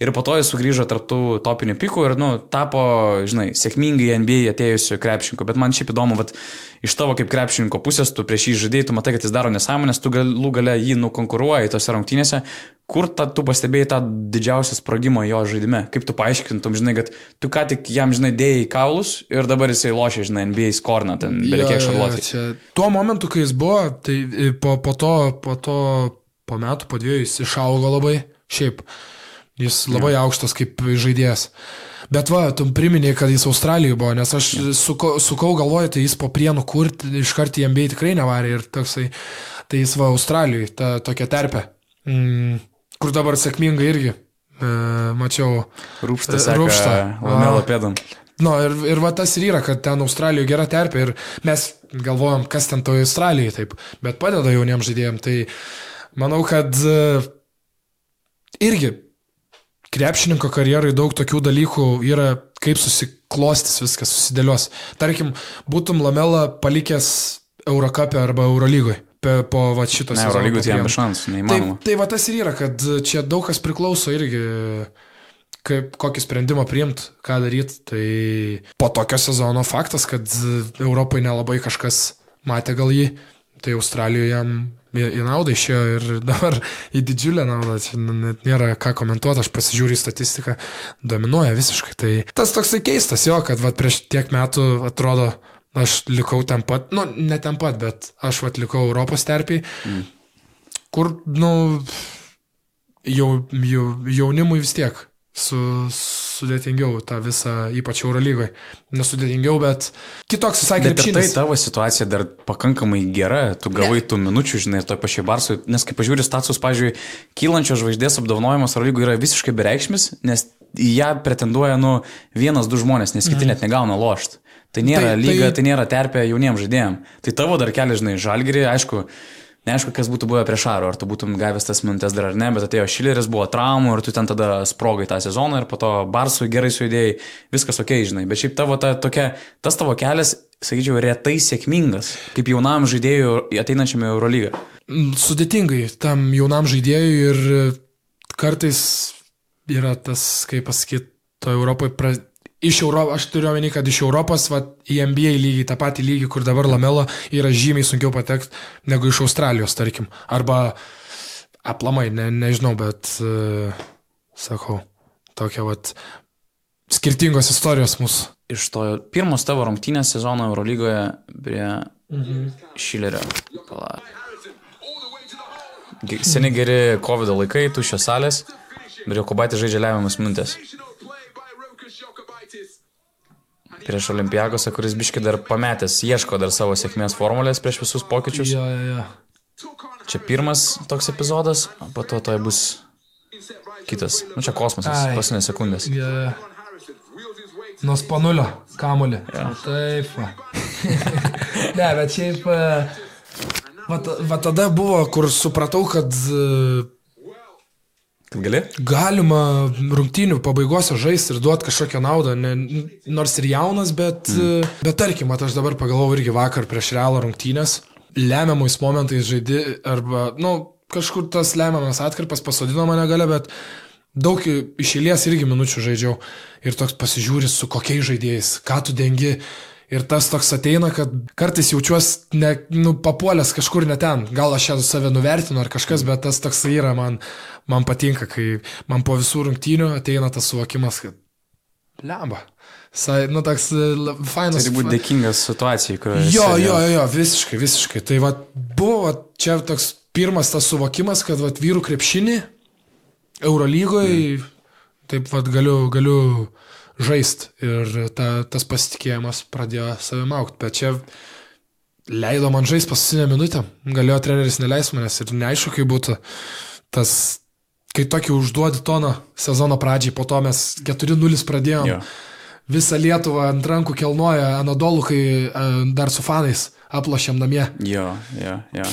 Ir po to jis sugrįžo tarptų topinių pikų ir, nu, tapo, žinai, sėkmingai NBA atėjusiu krepšinku. Bet man šiaip įdomu, bet iš tavo kaip krepšininko pusės, tu prieš jį žaidėjai, tu matai, kad jis daro nesąmonės, tu galų gale jį nukonkuruoji tose rungtynėse. Kur ta, tu pastebėjai tą didžiausią sprogimą jo žaidime? Kaip tu paaiškintum, žinai, kad tu ką tik jam, žinai, dėjai kaulus ir dabar jisai lošia, žinai, NBA skorną, ten beveik kiek šarlotė. Tuo momentu, kai jis buvo, tai po, po to, po to, po metų, po dviejų jis išaugo labai, šiaip, jis labai ja. aukštas kaip žaidėjas. Bet va, tu priminėjai, kad jis Australijoje buvo, nes aš ja. suko, sukau galvoju, tai jis po prienų kur iš karto jam bei tikrai nevarė ir toksai, tai jis va Australijoje, ta tokia terpė, mm, kur dabar sėkmingai irgi, e, mačiau. Rūpštą, e, rūpštą. Lamelo pėdam. Nu, ir, ir va tas ir yra, kad ten Australijoje gera terpė ir mes galvojam, kas ten toje Australijoje taip, bet padeda jauniems žaidėjams. Tai manau, kad e, irgi krepšininko karjerai daug tokių dalykų yra, kaip susiklostis viskas, susidėlios. Tarkim, būtum Lamela palikęs Eurocapę arba Eurolygoje po va, šitos. Ne, Eurolygos jam šansų, neįmanoma. Tai, tai va tas ir yra, kad čia daug kas priklauso irgi kaip, kokį sprendimą priimti, ką daryti. Tai po tokio sezono faktas, kad Europai nelabai kažkas matė gal jį, tai Australijoje jam į naudą išėjo ir dabar į didžiulę naudą, čia net nėra ką komentuoti, aš pasižiūriu į statistiką, dominuoja visiškai. Tai tas toksai keistas jo, kad va, prieš tiek metų atrodo, aš likau ten pat, nu, ne ten pat, bet aš va, likau Europos terpiai, mm. kur, nu, jau, jau, jaunimui vis tiek su, sudėtingiau tą visą, ypač Eurolygoje. Nesudėtingiau, bet kitoks visai krepšinis. Bet tai tavo situacija dar pakankamai gera, tu gavai ne. tų minučių, žinai, ir to pačiai Barsui, nes kai pažiūrė status, pažiūrėjau, kylančios žvaigždės apdovanojimas Eurolygoje yra visiškai bereikšmis, nes į ją pretenduoja, nu, vienas, du žmonės, nes kiti mm. net negauna lošti. Tai nėra tai, lyga, tai... tai nėra terpė jauniems žaidėjams. Tai tavo dar keli, žinai, žalgiri, aišku, Neaišku, kas būtų buvę prieš Aro, ar tu būtum gavęs tas minutės dar ar ne, bet atėjo Šileris, buvo traumų ir tu ten tada sprogai tą sezoną ir po to Barsui gerai sujudėjai, viskas ok, žinai. Bet šiaip tavo ta, tokia, tas tavo kelias, sakyčiau, retai sėkmingas, kaip jaunam žaidėjui ateinančiame Eurolygą. Sudėtingai tam jaunam žaidėjui ir kartais yra tas, kaip pasakyti, to Europoje pra iš Europos, aš turiu omeny, kad iš Europos va, į NBA lygį, tą patį lygį, kur dabar Lamelo yra žymiai sunkiau patekti negu iš Australijos, tarkim. Arba aplamai, ne, nežinau, bet uh, sakau, tokia va skirtingos istorijos mūsų. Iš to pirmos tavo rungtynės sezono Eurolygoje prie mhm. Šilerio. Pala. Seniai geri COVID laikai, tuščios salės, ir Jokubatė žaidžia lemiamas minutės prieš Olimpijakosą, kuris biški dar pametęs, ieško dar savo sėkmės formulės prieš visus pokyčius. Ja, ja, ja. Čia pirmas toks epizodas, o po to tai bus kitas. Nu čia kosmosas, pasinės sekundės. Ja, ja. Nuo spanulio, kamulį. Ja. Taip. Va. ne, bet šiaip... Va, va tada buvo, kur supratau, kad Kad gali? Galima rungtynių pabaigose žaisti ir duoti kažkokią naudą, ne, nors ir jaunas, bet, mm. bet tarkim, aš dabar pagalvojau irgi vakar prieš realą rungtynės, lemiamais momentais žaidži, arba, na, nu, kažkur tas lemiamas atkarpas pasodino mane gale, bet daug iš eilės irgi minučių žaidžiau ir toks pasižiūri su kokiais žaidėjais, ką tu dengi Ir tas toks ateina, kad kartais jaučiuosi, ne, nu, papuolęs kažkur ne ten. Gal aš čia save nuvertinu ar kažkas, bet tas toks yra, man, man patinka, kai man po visų rungtynių ateina tas suvokimas, kad lemba. Sai, nu, toks e, fainas. Turi būti dėkingas situacijai, kurioje. Jo, esi, jo, jo, visiškai, visiškai. Tai va, buvo čia toks pirmas tas suvokimas, kad va, vyrų krepšinį Eurolygoje mm. taip va, galiu, galiu žaisti ir ta, tas pasitikėjimas pradėjo savim aukti. Bet čia leido man žaisti paskutinę minutę. Galėjo treneris neleis manęs ir neaišku, kaip būtų tas, kai tokį užduodi toną sezono pradžiai, po to mes 4-0 pradėjom. Jo. Visą Lietuvą ant rankų kelnoja Anadolų, kai e, dar su fanais aplošiam namie. Jo, jo, jo.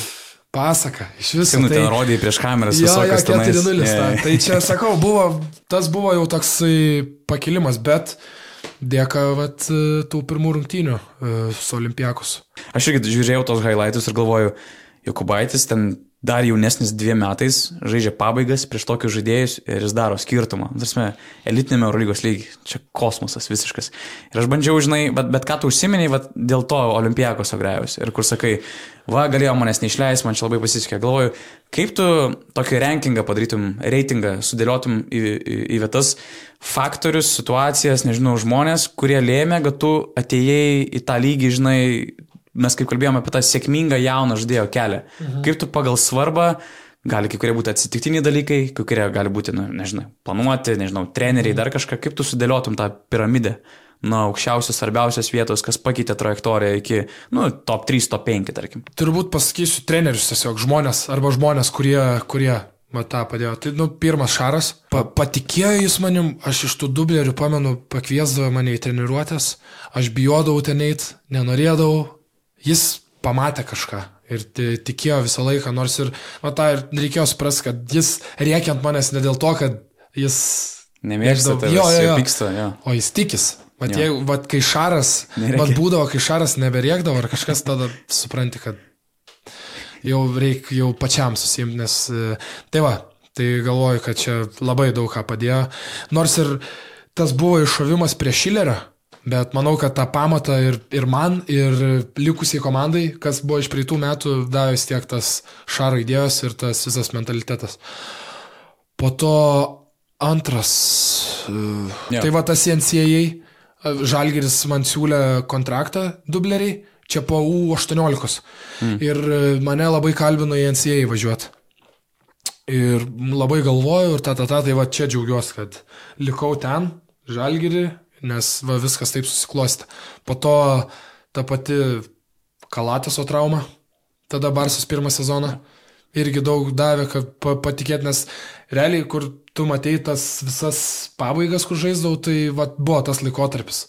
Pasaka, iš viso. Senu tai- ten rodai prieš kameras Jo, jo, visokias tenais. 4-0. Jo, ta. jo. Tai čia, sakau, buvo, tas buvo jau toksai pakilimas, bet dėka vat, tų pirmų rungtynių e, su Olimpiakus. Aš irgi žiūrėjau tos highlights ir galvoju, Jokubaitis ten dar jaunesnis dviem metais žaidžia pabaigas prieš tokius žaidėjus ir jis daro skirtumą. Tarsi, elitinėme Eurolygos lygiai. Čia kosmosas visiškas. Ir aš bandžiau, žinai, bet, bet ką tu užsiminiai, vat, dėl to Olimpijakos agrajus. Ir kur sakai, va, galėjo manęs neišleisti, man čia labai pasisekė. Galvoju, kaip tu tokį rankingą padarytum, reitingą, sudėliotum į, į, į vietas faktorius, situacijas, nežinau, žmonės, kurie lėmė, kad tu atėjai į tą lygį, žinai, mes kaip kalbėjome apie tą sėkmingą jauną žaidėjo kelią. Mhm. Kaip tu pagal svarbą, gali kai kurie būti atsitiktiniai dalykai, kai kurie gali būti, nu, nežinau, planuoti, nežinau, treneriai, dar kažką, kaip tu sudėliotum tą piramidę nuo aukščiausios, svarbiausios vietos, kas pakeitė trajektoriją iki, nu, top 3, top 5, tarkim. Turbūt pasakysiu trenerius tiesiog žmonės arba žmonės, kurie, kurie va, tą padėjo. Tai, nu, pirmas šaras. Pa, patikėjo jis manim, aš iš tų dublerių, pamenu, pakviesdavo mane į treniruotės, aš bijodavau ten eiti, nenorėdavau, jis pamatė kažką. Ir ti- tikėjo visą laiką, nors ir, va, tą ir reikėjo suprasti, kad jis rėkia ant manęs ne dėl to, kad jis... Nemėgsta tavęs, jo, jo, jo. pyksta, jo. O jis tikis. Vat, jeigu, vat kai šaras, Nerėkia. vat būdavo, kai šaras neberėkdavo ar kažkas, tada supranti, kad jau reikia jau pačiam susimti, nes e, tai va, tai galvoju, kad čia labai daug ką padėjo. Nors ir tas buvo iššovimas prie Šilerio, bet manau, kad tą pamatą ir, ir man, ir likusiai komandai, kas buvo iš praeitų metų, davė vis tiek tas šaro idėjos ir tas visas mentalitetas. Po to antras. Jo. tai va tas NCAA, Žalgiris man siūlė kontraktą dubleriai, čia po U18. Mm. Ir e, mane labai kalbino į NCAA važiuoti. Ir labai galvoju, ir ta, ta, ta, tai va čia džiaugiuosi, kad likau ten, Žalgirį, nes va viskas taip susiklosti. Po to ta pati Kalataso trauma, tada Barsas pirmą sezoną irgi daug davė, kad pa, patikėt, nes realiai, kur tu matei tas visas pabaigas, kur žaisdavau, tai va, buvo tas laikotarpis.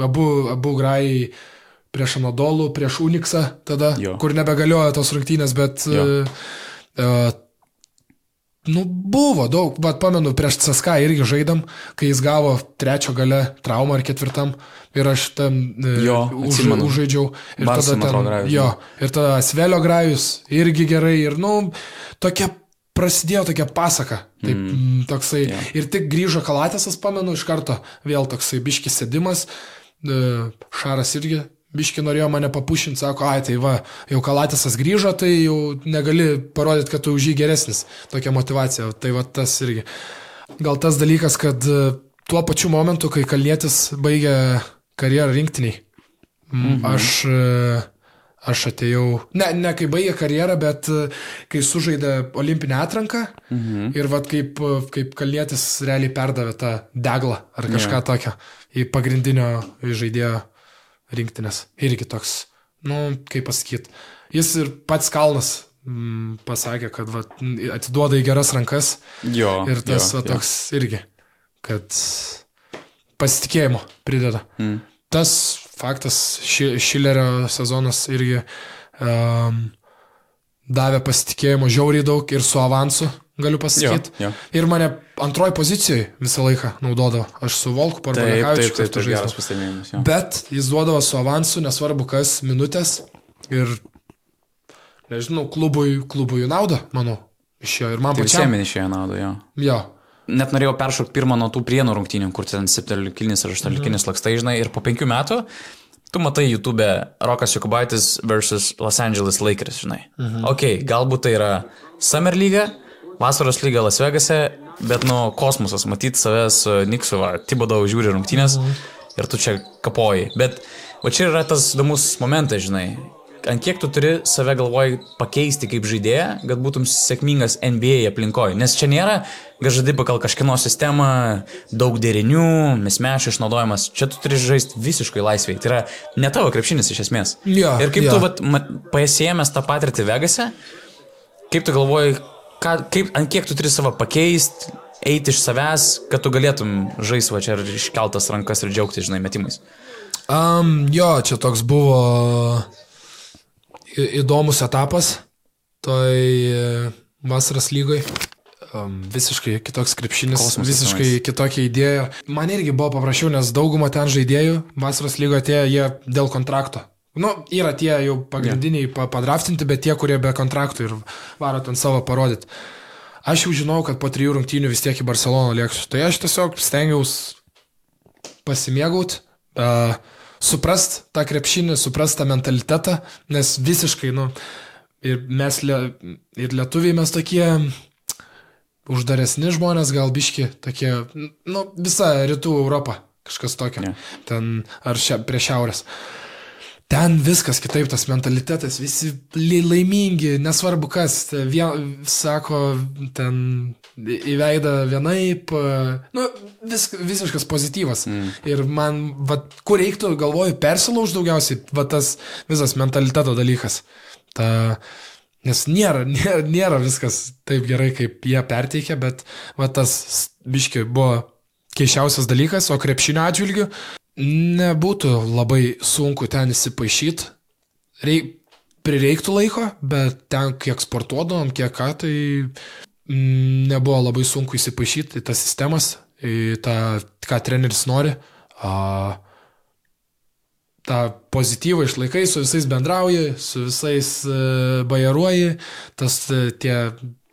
Abu, abu grajai prieš Anadolų, prieš Uniksą, tada, Jo. kur nebegaliojo tos rungtynės, bet uh, Nu, buvo daug, bet pamenu, prieš CSK irgi žaidam, kai jis gavo trečio gale traumą ar ketvirtam ir aš ten e, Jo, už, užžaidžiau. Ir Barso, tada ten, Grajus, jo, ir tada Svelio grajus irgi gerai ir, nu, tokia prasidėjo tokia pasaka. Taip, mm. toksai. Jo. Ir tik grįžo Kalatėsas, pamenu, iš karto vėl toksai biškis sėdimas. E, Šaras irgi biški norėjo mane papušinti, sako, ai tai va, jau Kalatėsas grįžo, tai jau negali parodyti, kad tu už jį geresnis. Tokia motivacija. Tai va tas irgi. Gal tas dalykas, kad e, tuo pačiu momentu, kai Kalnietis baigė karjerą rinktiniai, mhm. aš, e, aš atėjau, ne, ne kai baigė karjerą, bet e, kai sužaidė olimpinę atranką mhm. ir vad kaip, kaip Kalnietis realiai perdavė tą deglą ar kažką yeah. tokio į pagrindinio žaidėjo rinktinės. Irgi toks, nu, kaip pasakyti. Jis ir pats Kalnas mm, pasakė, kad va, atiduoda į geras rankas Jo. ir tas jo, va, toks irgi, kad pasitikėjimo prideda. Mm. Tas faktas, ši, Šilerio sezonas irgi um, davė pasitikėjimo žiauriai daug ir su avansu, galiu pasakyti. Ir mane antroji pozicijoje visą laiką naudodavo. Aš su Volku Parbalekavičiu taip, kartu geras žaidžiau. Bet jis duodavo su avansu, nesvarbu kas, minutės. Ir, nežinau, klubui, klubui naudą, manau, išėjo. Ir man Tai pačiam. visiems išėjo naudą, jo. Jo. Net norėjau peršokti pirmą nuo tų prienų rungtynių, kur ten septynioliklinis ar aštuonioliklinis lakstai, žinai, ir po penkių metų tu matai YouTube Rokas Jokubaitis versus Los Angeles Lakers, žinai. Mhm. Ok, galbūt tai yra Summer lyga, vasaros lyga Las Vegase, bet nu kosmosas, matyti savęs Niksu ar Tibodau žiūri rungtynės mhm. ir tu čia kapoji. Bet va čia yra tas įdomus momentas, žinai ant kiek tu turi save galvoj pakeisti kaip žaidėją, kad būtum sėkmingas NBA aplinkoje. Nes čia nėra, kad žaidži pagal kažkieno sistemą, daug derinių, mismešų išnaudojimas. Čia tu turi žaisti visiškai laisviai. Tai yra ne tavo krepšinis iš esmės. Ja, Ir kaip ja. tu paėsėjęs tą patirtį Vegase, kaip tu galvoji, ką, kaip, ant kiek tu turi save pakeisti, eiti iš savęs, kad tu galėtum žaisti va čia ir iškeltas rankas ir džiaugtis, žinai, metimais. Um, jo, čia toks buvo įdomus etapas toj e, vasaros lygoj. Um, visiškai kitoks krepšinis, Kosmosas visiškai tenais. kitokia idėja. Man irgi buvo paprasčiau, nes dauguma ten žaidėjų vasaros lygoje atėjo jie dėl kontrakto. Nu, yra tie jau pagrindiniai yeah. padraftinti, bet tie, kurie be kontraktų ir varo ten savo parodyti. Aš jau žinau, kad po trijų rungtynių vis tiek į Barceloną lėksiu. Tai aš tiesiog stengiausi pasimėgauti, uh, suprast tą krepšinį, suprast tą mentalitetą, nes visiškai, nu, ir mes, lie, ir lietuviai mes tokie uždaresni žmonės, gal biški, tokie, nu, visa rytų Europa, kažkas tokio, Ne. ten ar šia, prie šiaurės. Ten viskas kitaip, tas mentalitetas, visi laimingi, nesvarbu kas, vien, sako, ten į veidą vienaip, nu, vis, visiškas pozityvas. Mm. Ir man, va, kur reiktų, galvoju, persilauž daugiausiai, va tas visas mentaliteto dalykas. Ta, nes nėra, nėra, nėra viskas taip gerai, kaip jie perteikia, bet va tas biški buvo keiščiausias dalykas, o krepšinio atžvilgiu nebūtų labai sunku ten įsipaišyti. Reik, prireiktų laiko, bet ten kiek sportuodavom, kiek ką, tai mm, nebuvo labai sunku įsipaišyti į tas sistemas, į tą, ką treneris nori. A, tą pozityvą išlaikai, su visais bendrauji, su visais uh, bajaruoji, tas uh, tie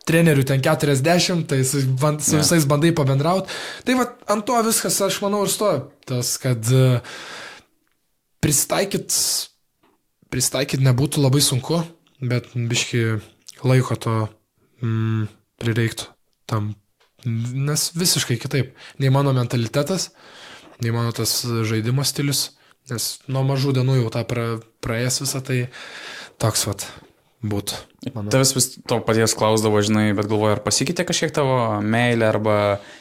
trenerių ten 40, tai su, ban, su visais bandai pabendrauti. Tai va, ant to viskas, aš manau, ir stovi. Tas, kad uh, pristaikyt, pristaikyt nebūtų labai sunku, bet biški laiko to mm, prireiktų tam. Nes visiškai kitaip. Nei mano mentalitetas, nei mano tas žaidimo stilius. Nes nuo mažų dienų jau tą pra, praėjęs visą tai toks vat būtų. Tavęs vis to paties klausdavo, žinai, bet galvoju, ar pasikeitė kažkiek tavo meilė, arba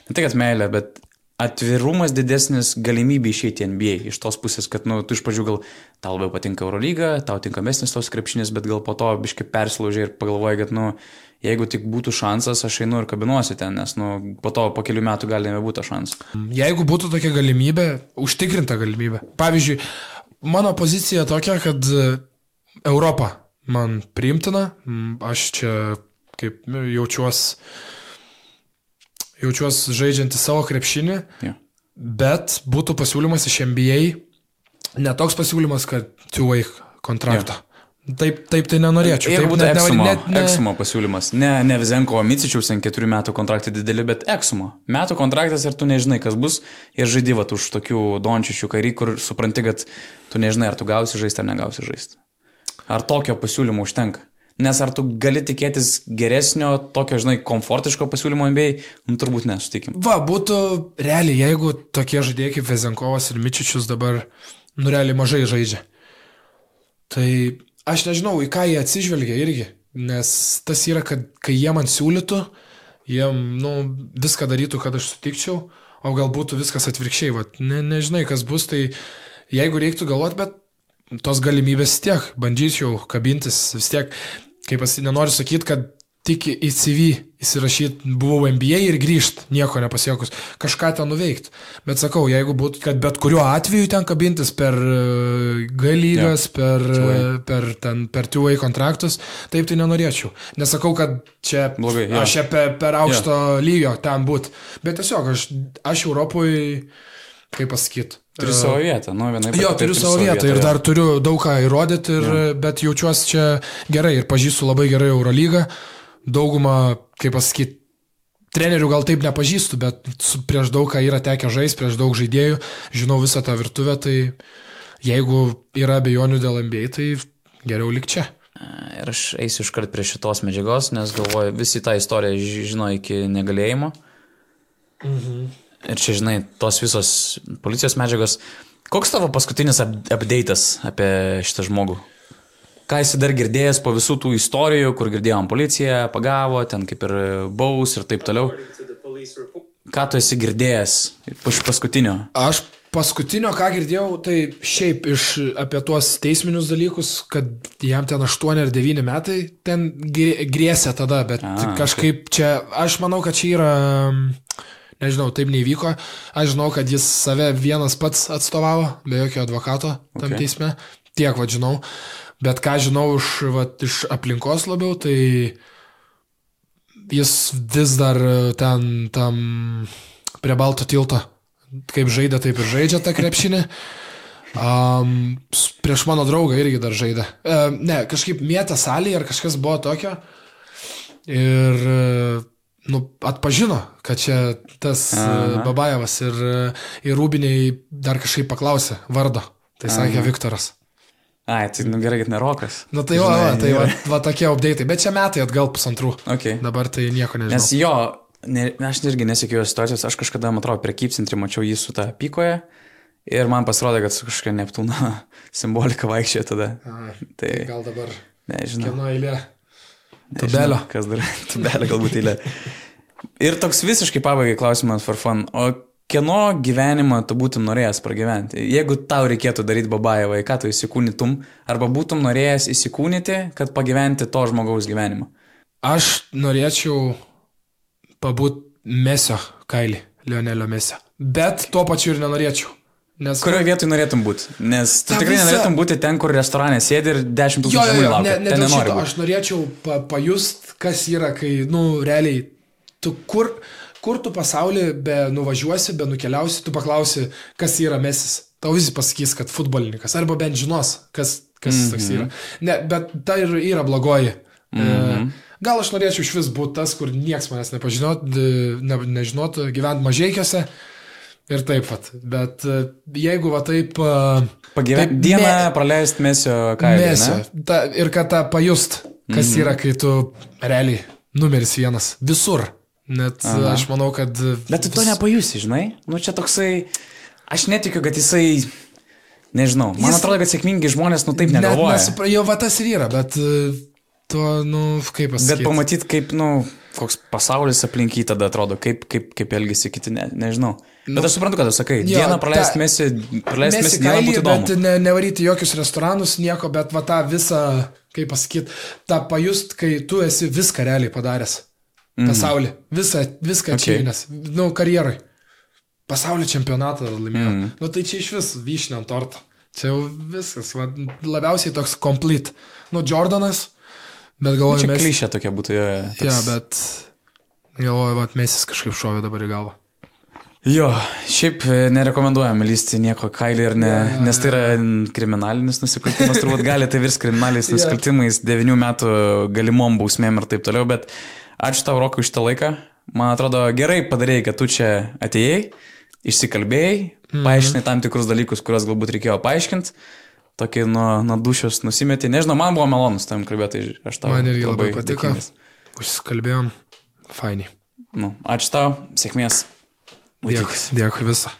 ne tai, kad meilė, bet atvirumas didesnis galimybė išeiti NBA. Iš tos pusės, kad, nu, tu iš pradžių gal tau labiau patinka Eurolyga, tau tinkamesnis tos krepšinis, bet gal po to biškai persilaužė ir pagalvoji, kad, nu, jeigu tik būtų šansas, aš einu ir kabinuosi ten, nes, nu, po to po kelių metų gali nebūti šansų. Jeigu būtų tokia galimybė, užtikrinta galimybė. Pavyzdžiui, mano pozicija tokia, kad e, Europa man priimtina, aš čia kaip nu, jaučiuos, žaidžianti savo krepšinį, Jo. bet būtų pasiūlymas iš NBA, netoks pasiūlymas, kad two-way kontraktą. Taip, taip tai nenorėčiau. Jeigu būtų Eksumo, net ne- Eksumo pasiūlymas, ne, ne Vizenko Micičiaus, ten keturių metų kontraktai dideli, bet Eksumo. Metų kontraktas ir tu nežinai, kas bus ir žaidyvat už tokių dončišių karį, kur supranti, kad tu nežinai, ar tu gausi žaisti ar negausi žaisti. Ar tokio pasiūlymo užtenka? Nes ar tu gali tikėtis geresnio, tokio, žinai, komfortiško pasiūlymo NBA? Nu, turbūt nesutikim. Va, būtų realiai, jeigu tokie žaidėjai kaip Vezenkovas ir Mičičius dabar, nu realiai mažai žaidžia. Tai aš nežinau, į ką jie atsižvelgia irgi, nes tas yra, kad kai jie man siūlytų, jie, nu, viską darytų, kad aš sutikčiau, o gal būtų viskas atvirkščiai, va, ne, nežinai, kas bus, tai jeigu reiktų galvoti, bet tos galimybės vis tiek, bandyčiau kabintis, vis tiek, kaip aš nenoriu sakyti, kad tik į CV įsirašyti buvau MBA ir grįžti, nieko nepasiekus, kažką ten nuveikti. Bet sakau, jeigu būtų, kad bet kuriuo atveju ten kabintis per e, G lygas, ja. per, e, per, ten, per two-way kontraktus, taip tai nenorėčiau. Nesakau, kad čia Blogai, jo. aš čia per, per aukšto yeah. lygio ten būt, bet tiesiog aš, aš Europoje, kaip pasakyti. Turi savo vietą, nu, vienai Jo, turiu savo vietą ir dar turiu daug ką įrodyti, ir, Jo. bet jaučiuosi čia gerai ir pažįstu labai gerai Eurolygą. Daugumą, kaip pasakyti, trenerių gal taip nepažįstu, bet su, prieš daug ką yra tekę žaisti, prieš daug žaidėjų, žinau visą tą virtuvę, tai jeigu yra abejonių dėl NBA, tai geriau lik čia. Ir aš eisiu iškart prie šitos medžiagos, nes galvoju, visi tą istoriją ži- žino iki negalėjimo. Mhm. Ir čia, žinai, tos visos policijos medžiagos. Koks tavo paskutinis up- update'as apie šitą žmogų? Ką esi dar girdėjęs po visų tų istorijų, kur girdėjom policiją, pagavo, ten kaip ir baus ir taip toliau. Ką tu esi girdėjęs iš paskutinio? Aš paskutinio, ką girdėjau, tai šiaip iš apie tuos teisminius dalykus, kad jam ten 8 ar 9 metai ten grė- grėsė tada, bet A, kažkaip čia, aš manau, kad čia yra, nežinau, taip nevyko, aš žinau, kad jis save vienas pats atstovavo, be jokio advokato tam Okay. teisme, tiek vad žinau, bet ką žinau iš, vat, iš aplinkos labiau, tai jis vis dar ten tam prie balto tilto, kaip žaidė, taip ir žaidžia tą krepšinį. Um, prieš mano draugą irgi dar žaidė. E, ne, kažkaip mėtė salėje ar kažkas buvo tokio. Ir e, nu, atpažino, kad čia tas Aha. Aha. Babajevas ir, e, ir Rūbiniai dar kažkaip paklausė vardo. Tai sakė Aha. Viktoras. Ai, tai nu, gerai, kad nerokas. Na tai va, va, tai va, va tokie update, bet čia metai atgal pusantrų. Okay. Dabar tai nieko nežinau. Nes jo, ne, aš irgi nesikėjau situacijos, aš kažkada, man atrodo, prie Kypsintri mačiau jį su tą pykoje ir man pasirodė, kad su kažkokia Neptūna simbolika vaikščioja tada. Aha, Tai gal dabar nežinau. kieno eilė. Tubelio. Kas dar? Tubelio galbūt eilė. Ir toks visiškai pabaigai klausimas for fun. O kieno gyvenimą tu būtum norėjęs pragyventi? Jeigu tau reikėtų daryti babajevą, į ką tu įsikūnytum, arba būtum norėjęs įsikūnyti, kad pagyventi to žmogaus gyvenimą? Aš norėčiau pabūt Mesio kailį, Lionelio Mesio. Bet tuo pačiu ir nenorėčiau. Nes Kurioje vietoje norėtum būti? Nes tu tikrai visa- nenorėtum būti ten, kur restorane sėdi ir 10 Jo, tūkstančių žmonių laukia. ne, ne būt. aš norėčiau pa, pajust, kas yra, kai, nu, realiai, tu kur, kur tu pasaulį be nuvažiuosi, be nukeliausi, tu paklausi, kas yra Mesis. Tau visi pasakys, kad futbolininkas, arba bent žinos, kas, kas mm -hmm. toks yra. Ne, bet tai ir yra blogoji. Mm -hmm. gal aš norėčiau iš vis būti tas, kur niekas manęs nepažinot, ne, nežinotų, gyventi mažiekiuose. Ir taip pat. Bet e, jeigu va taip... e, Pagyventi dieną me- praleist mesio kailį. Mėsio. ne? Ta, ir kad tą pajust, kas mm. -hmm. yra, kai tu realiai numeris vienas. Visur. Net Aha. Aš manau, kad... Bet tu to nepajusi, žinai? Nu čia toksai... Aš netikiu, kad jisai... Nežinau. Man Jis- atrodo, kad sėkmingi žmonės, nu taip negalvoja. Nesupra... Jo, va tas ir yra, bet e, to, nu, kaip pasakyti. Bet pamatyt, kaip, nu, koks pasaulis aplink jį tada atrodo, kaip, kaip, kaip elgesi kiti, ne, nežinau. Bet Nu, aš suprantu, kad tu sakai, jo, dieną praleist ta- mesi, praleist mesi Mesi dieną būtų įdomu. bet ne, nevaryti jokius restoranus, nieko, bet va tą visą, kaip pasakyti, tą pajust, kai tu esi viską realiai padaręs. Pasaulį. Visą, viską Mhm. Okay. ačiūvinęs. Nu, karjerai. Pasaulio čempionatą laimėjo. Mhm. Mm. Nu, tai čia iš vis vyšnė ant torto. Čia jau viskas. Va, labiausiai toks complete. Nu, Jordanas, bet galvoju, Čia mes... klišė tokia būtų. Jo, toks- Ja, bet galvoju, va, mesis kažkaip šovė dabar į galvą. Jo, šiaip e, nerekomenduojam lysti nieko kailį ir ne, jo, nes tai yra kriminalinis nusikaltimas, turbūt gali tai virs kriminaliais Jo. nusikaltimais, devinių metų galimom bausmėm ir taip toliau, bet ačiū tau, Rokai, už tą laiką. Man atrodo, gerai padarėjai, kad tu čia atėjai, išsikalbėjai, mhm. paaiškinai tam tikrus dalykus, kuriuos galbūt reikėjo paaiškinti. Tokį nuo, nuo dušios nusimetį. Nežinau, man buvo malonus tam kalbėti, tai aš tau Man irgi labai patiko. dėkingas. Užsikalbėjom. Fainiai. Nu, ačiū tau, sėkmės. Dėkui, dėkui visą.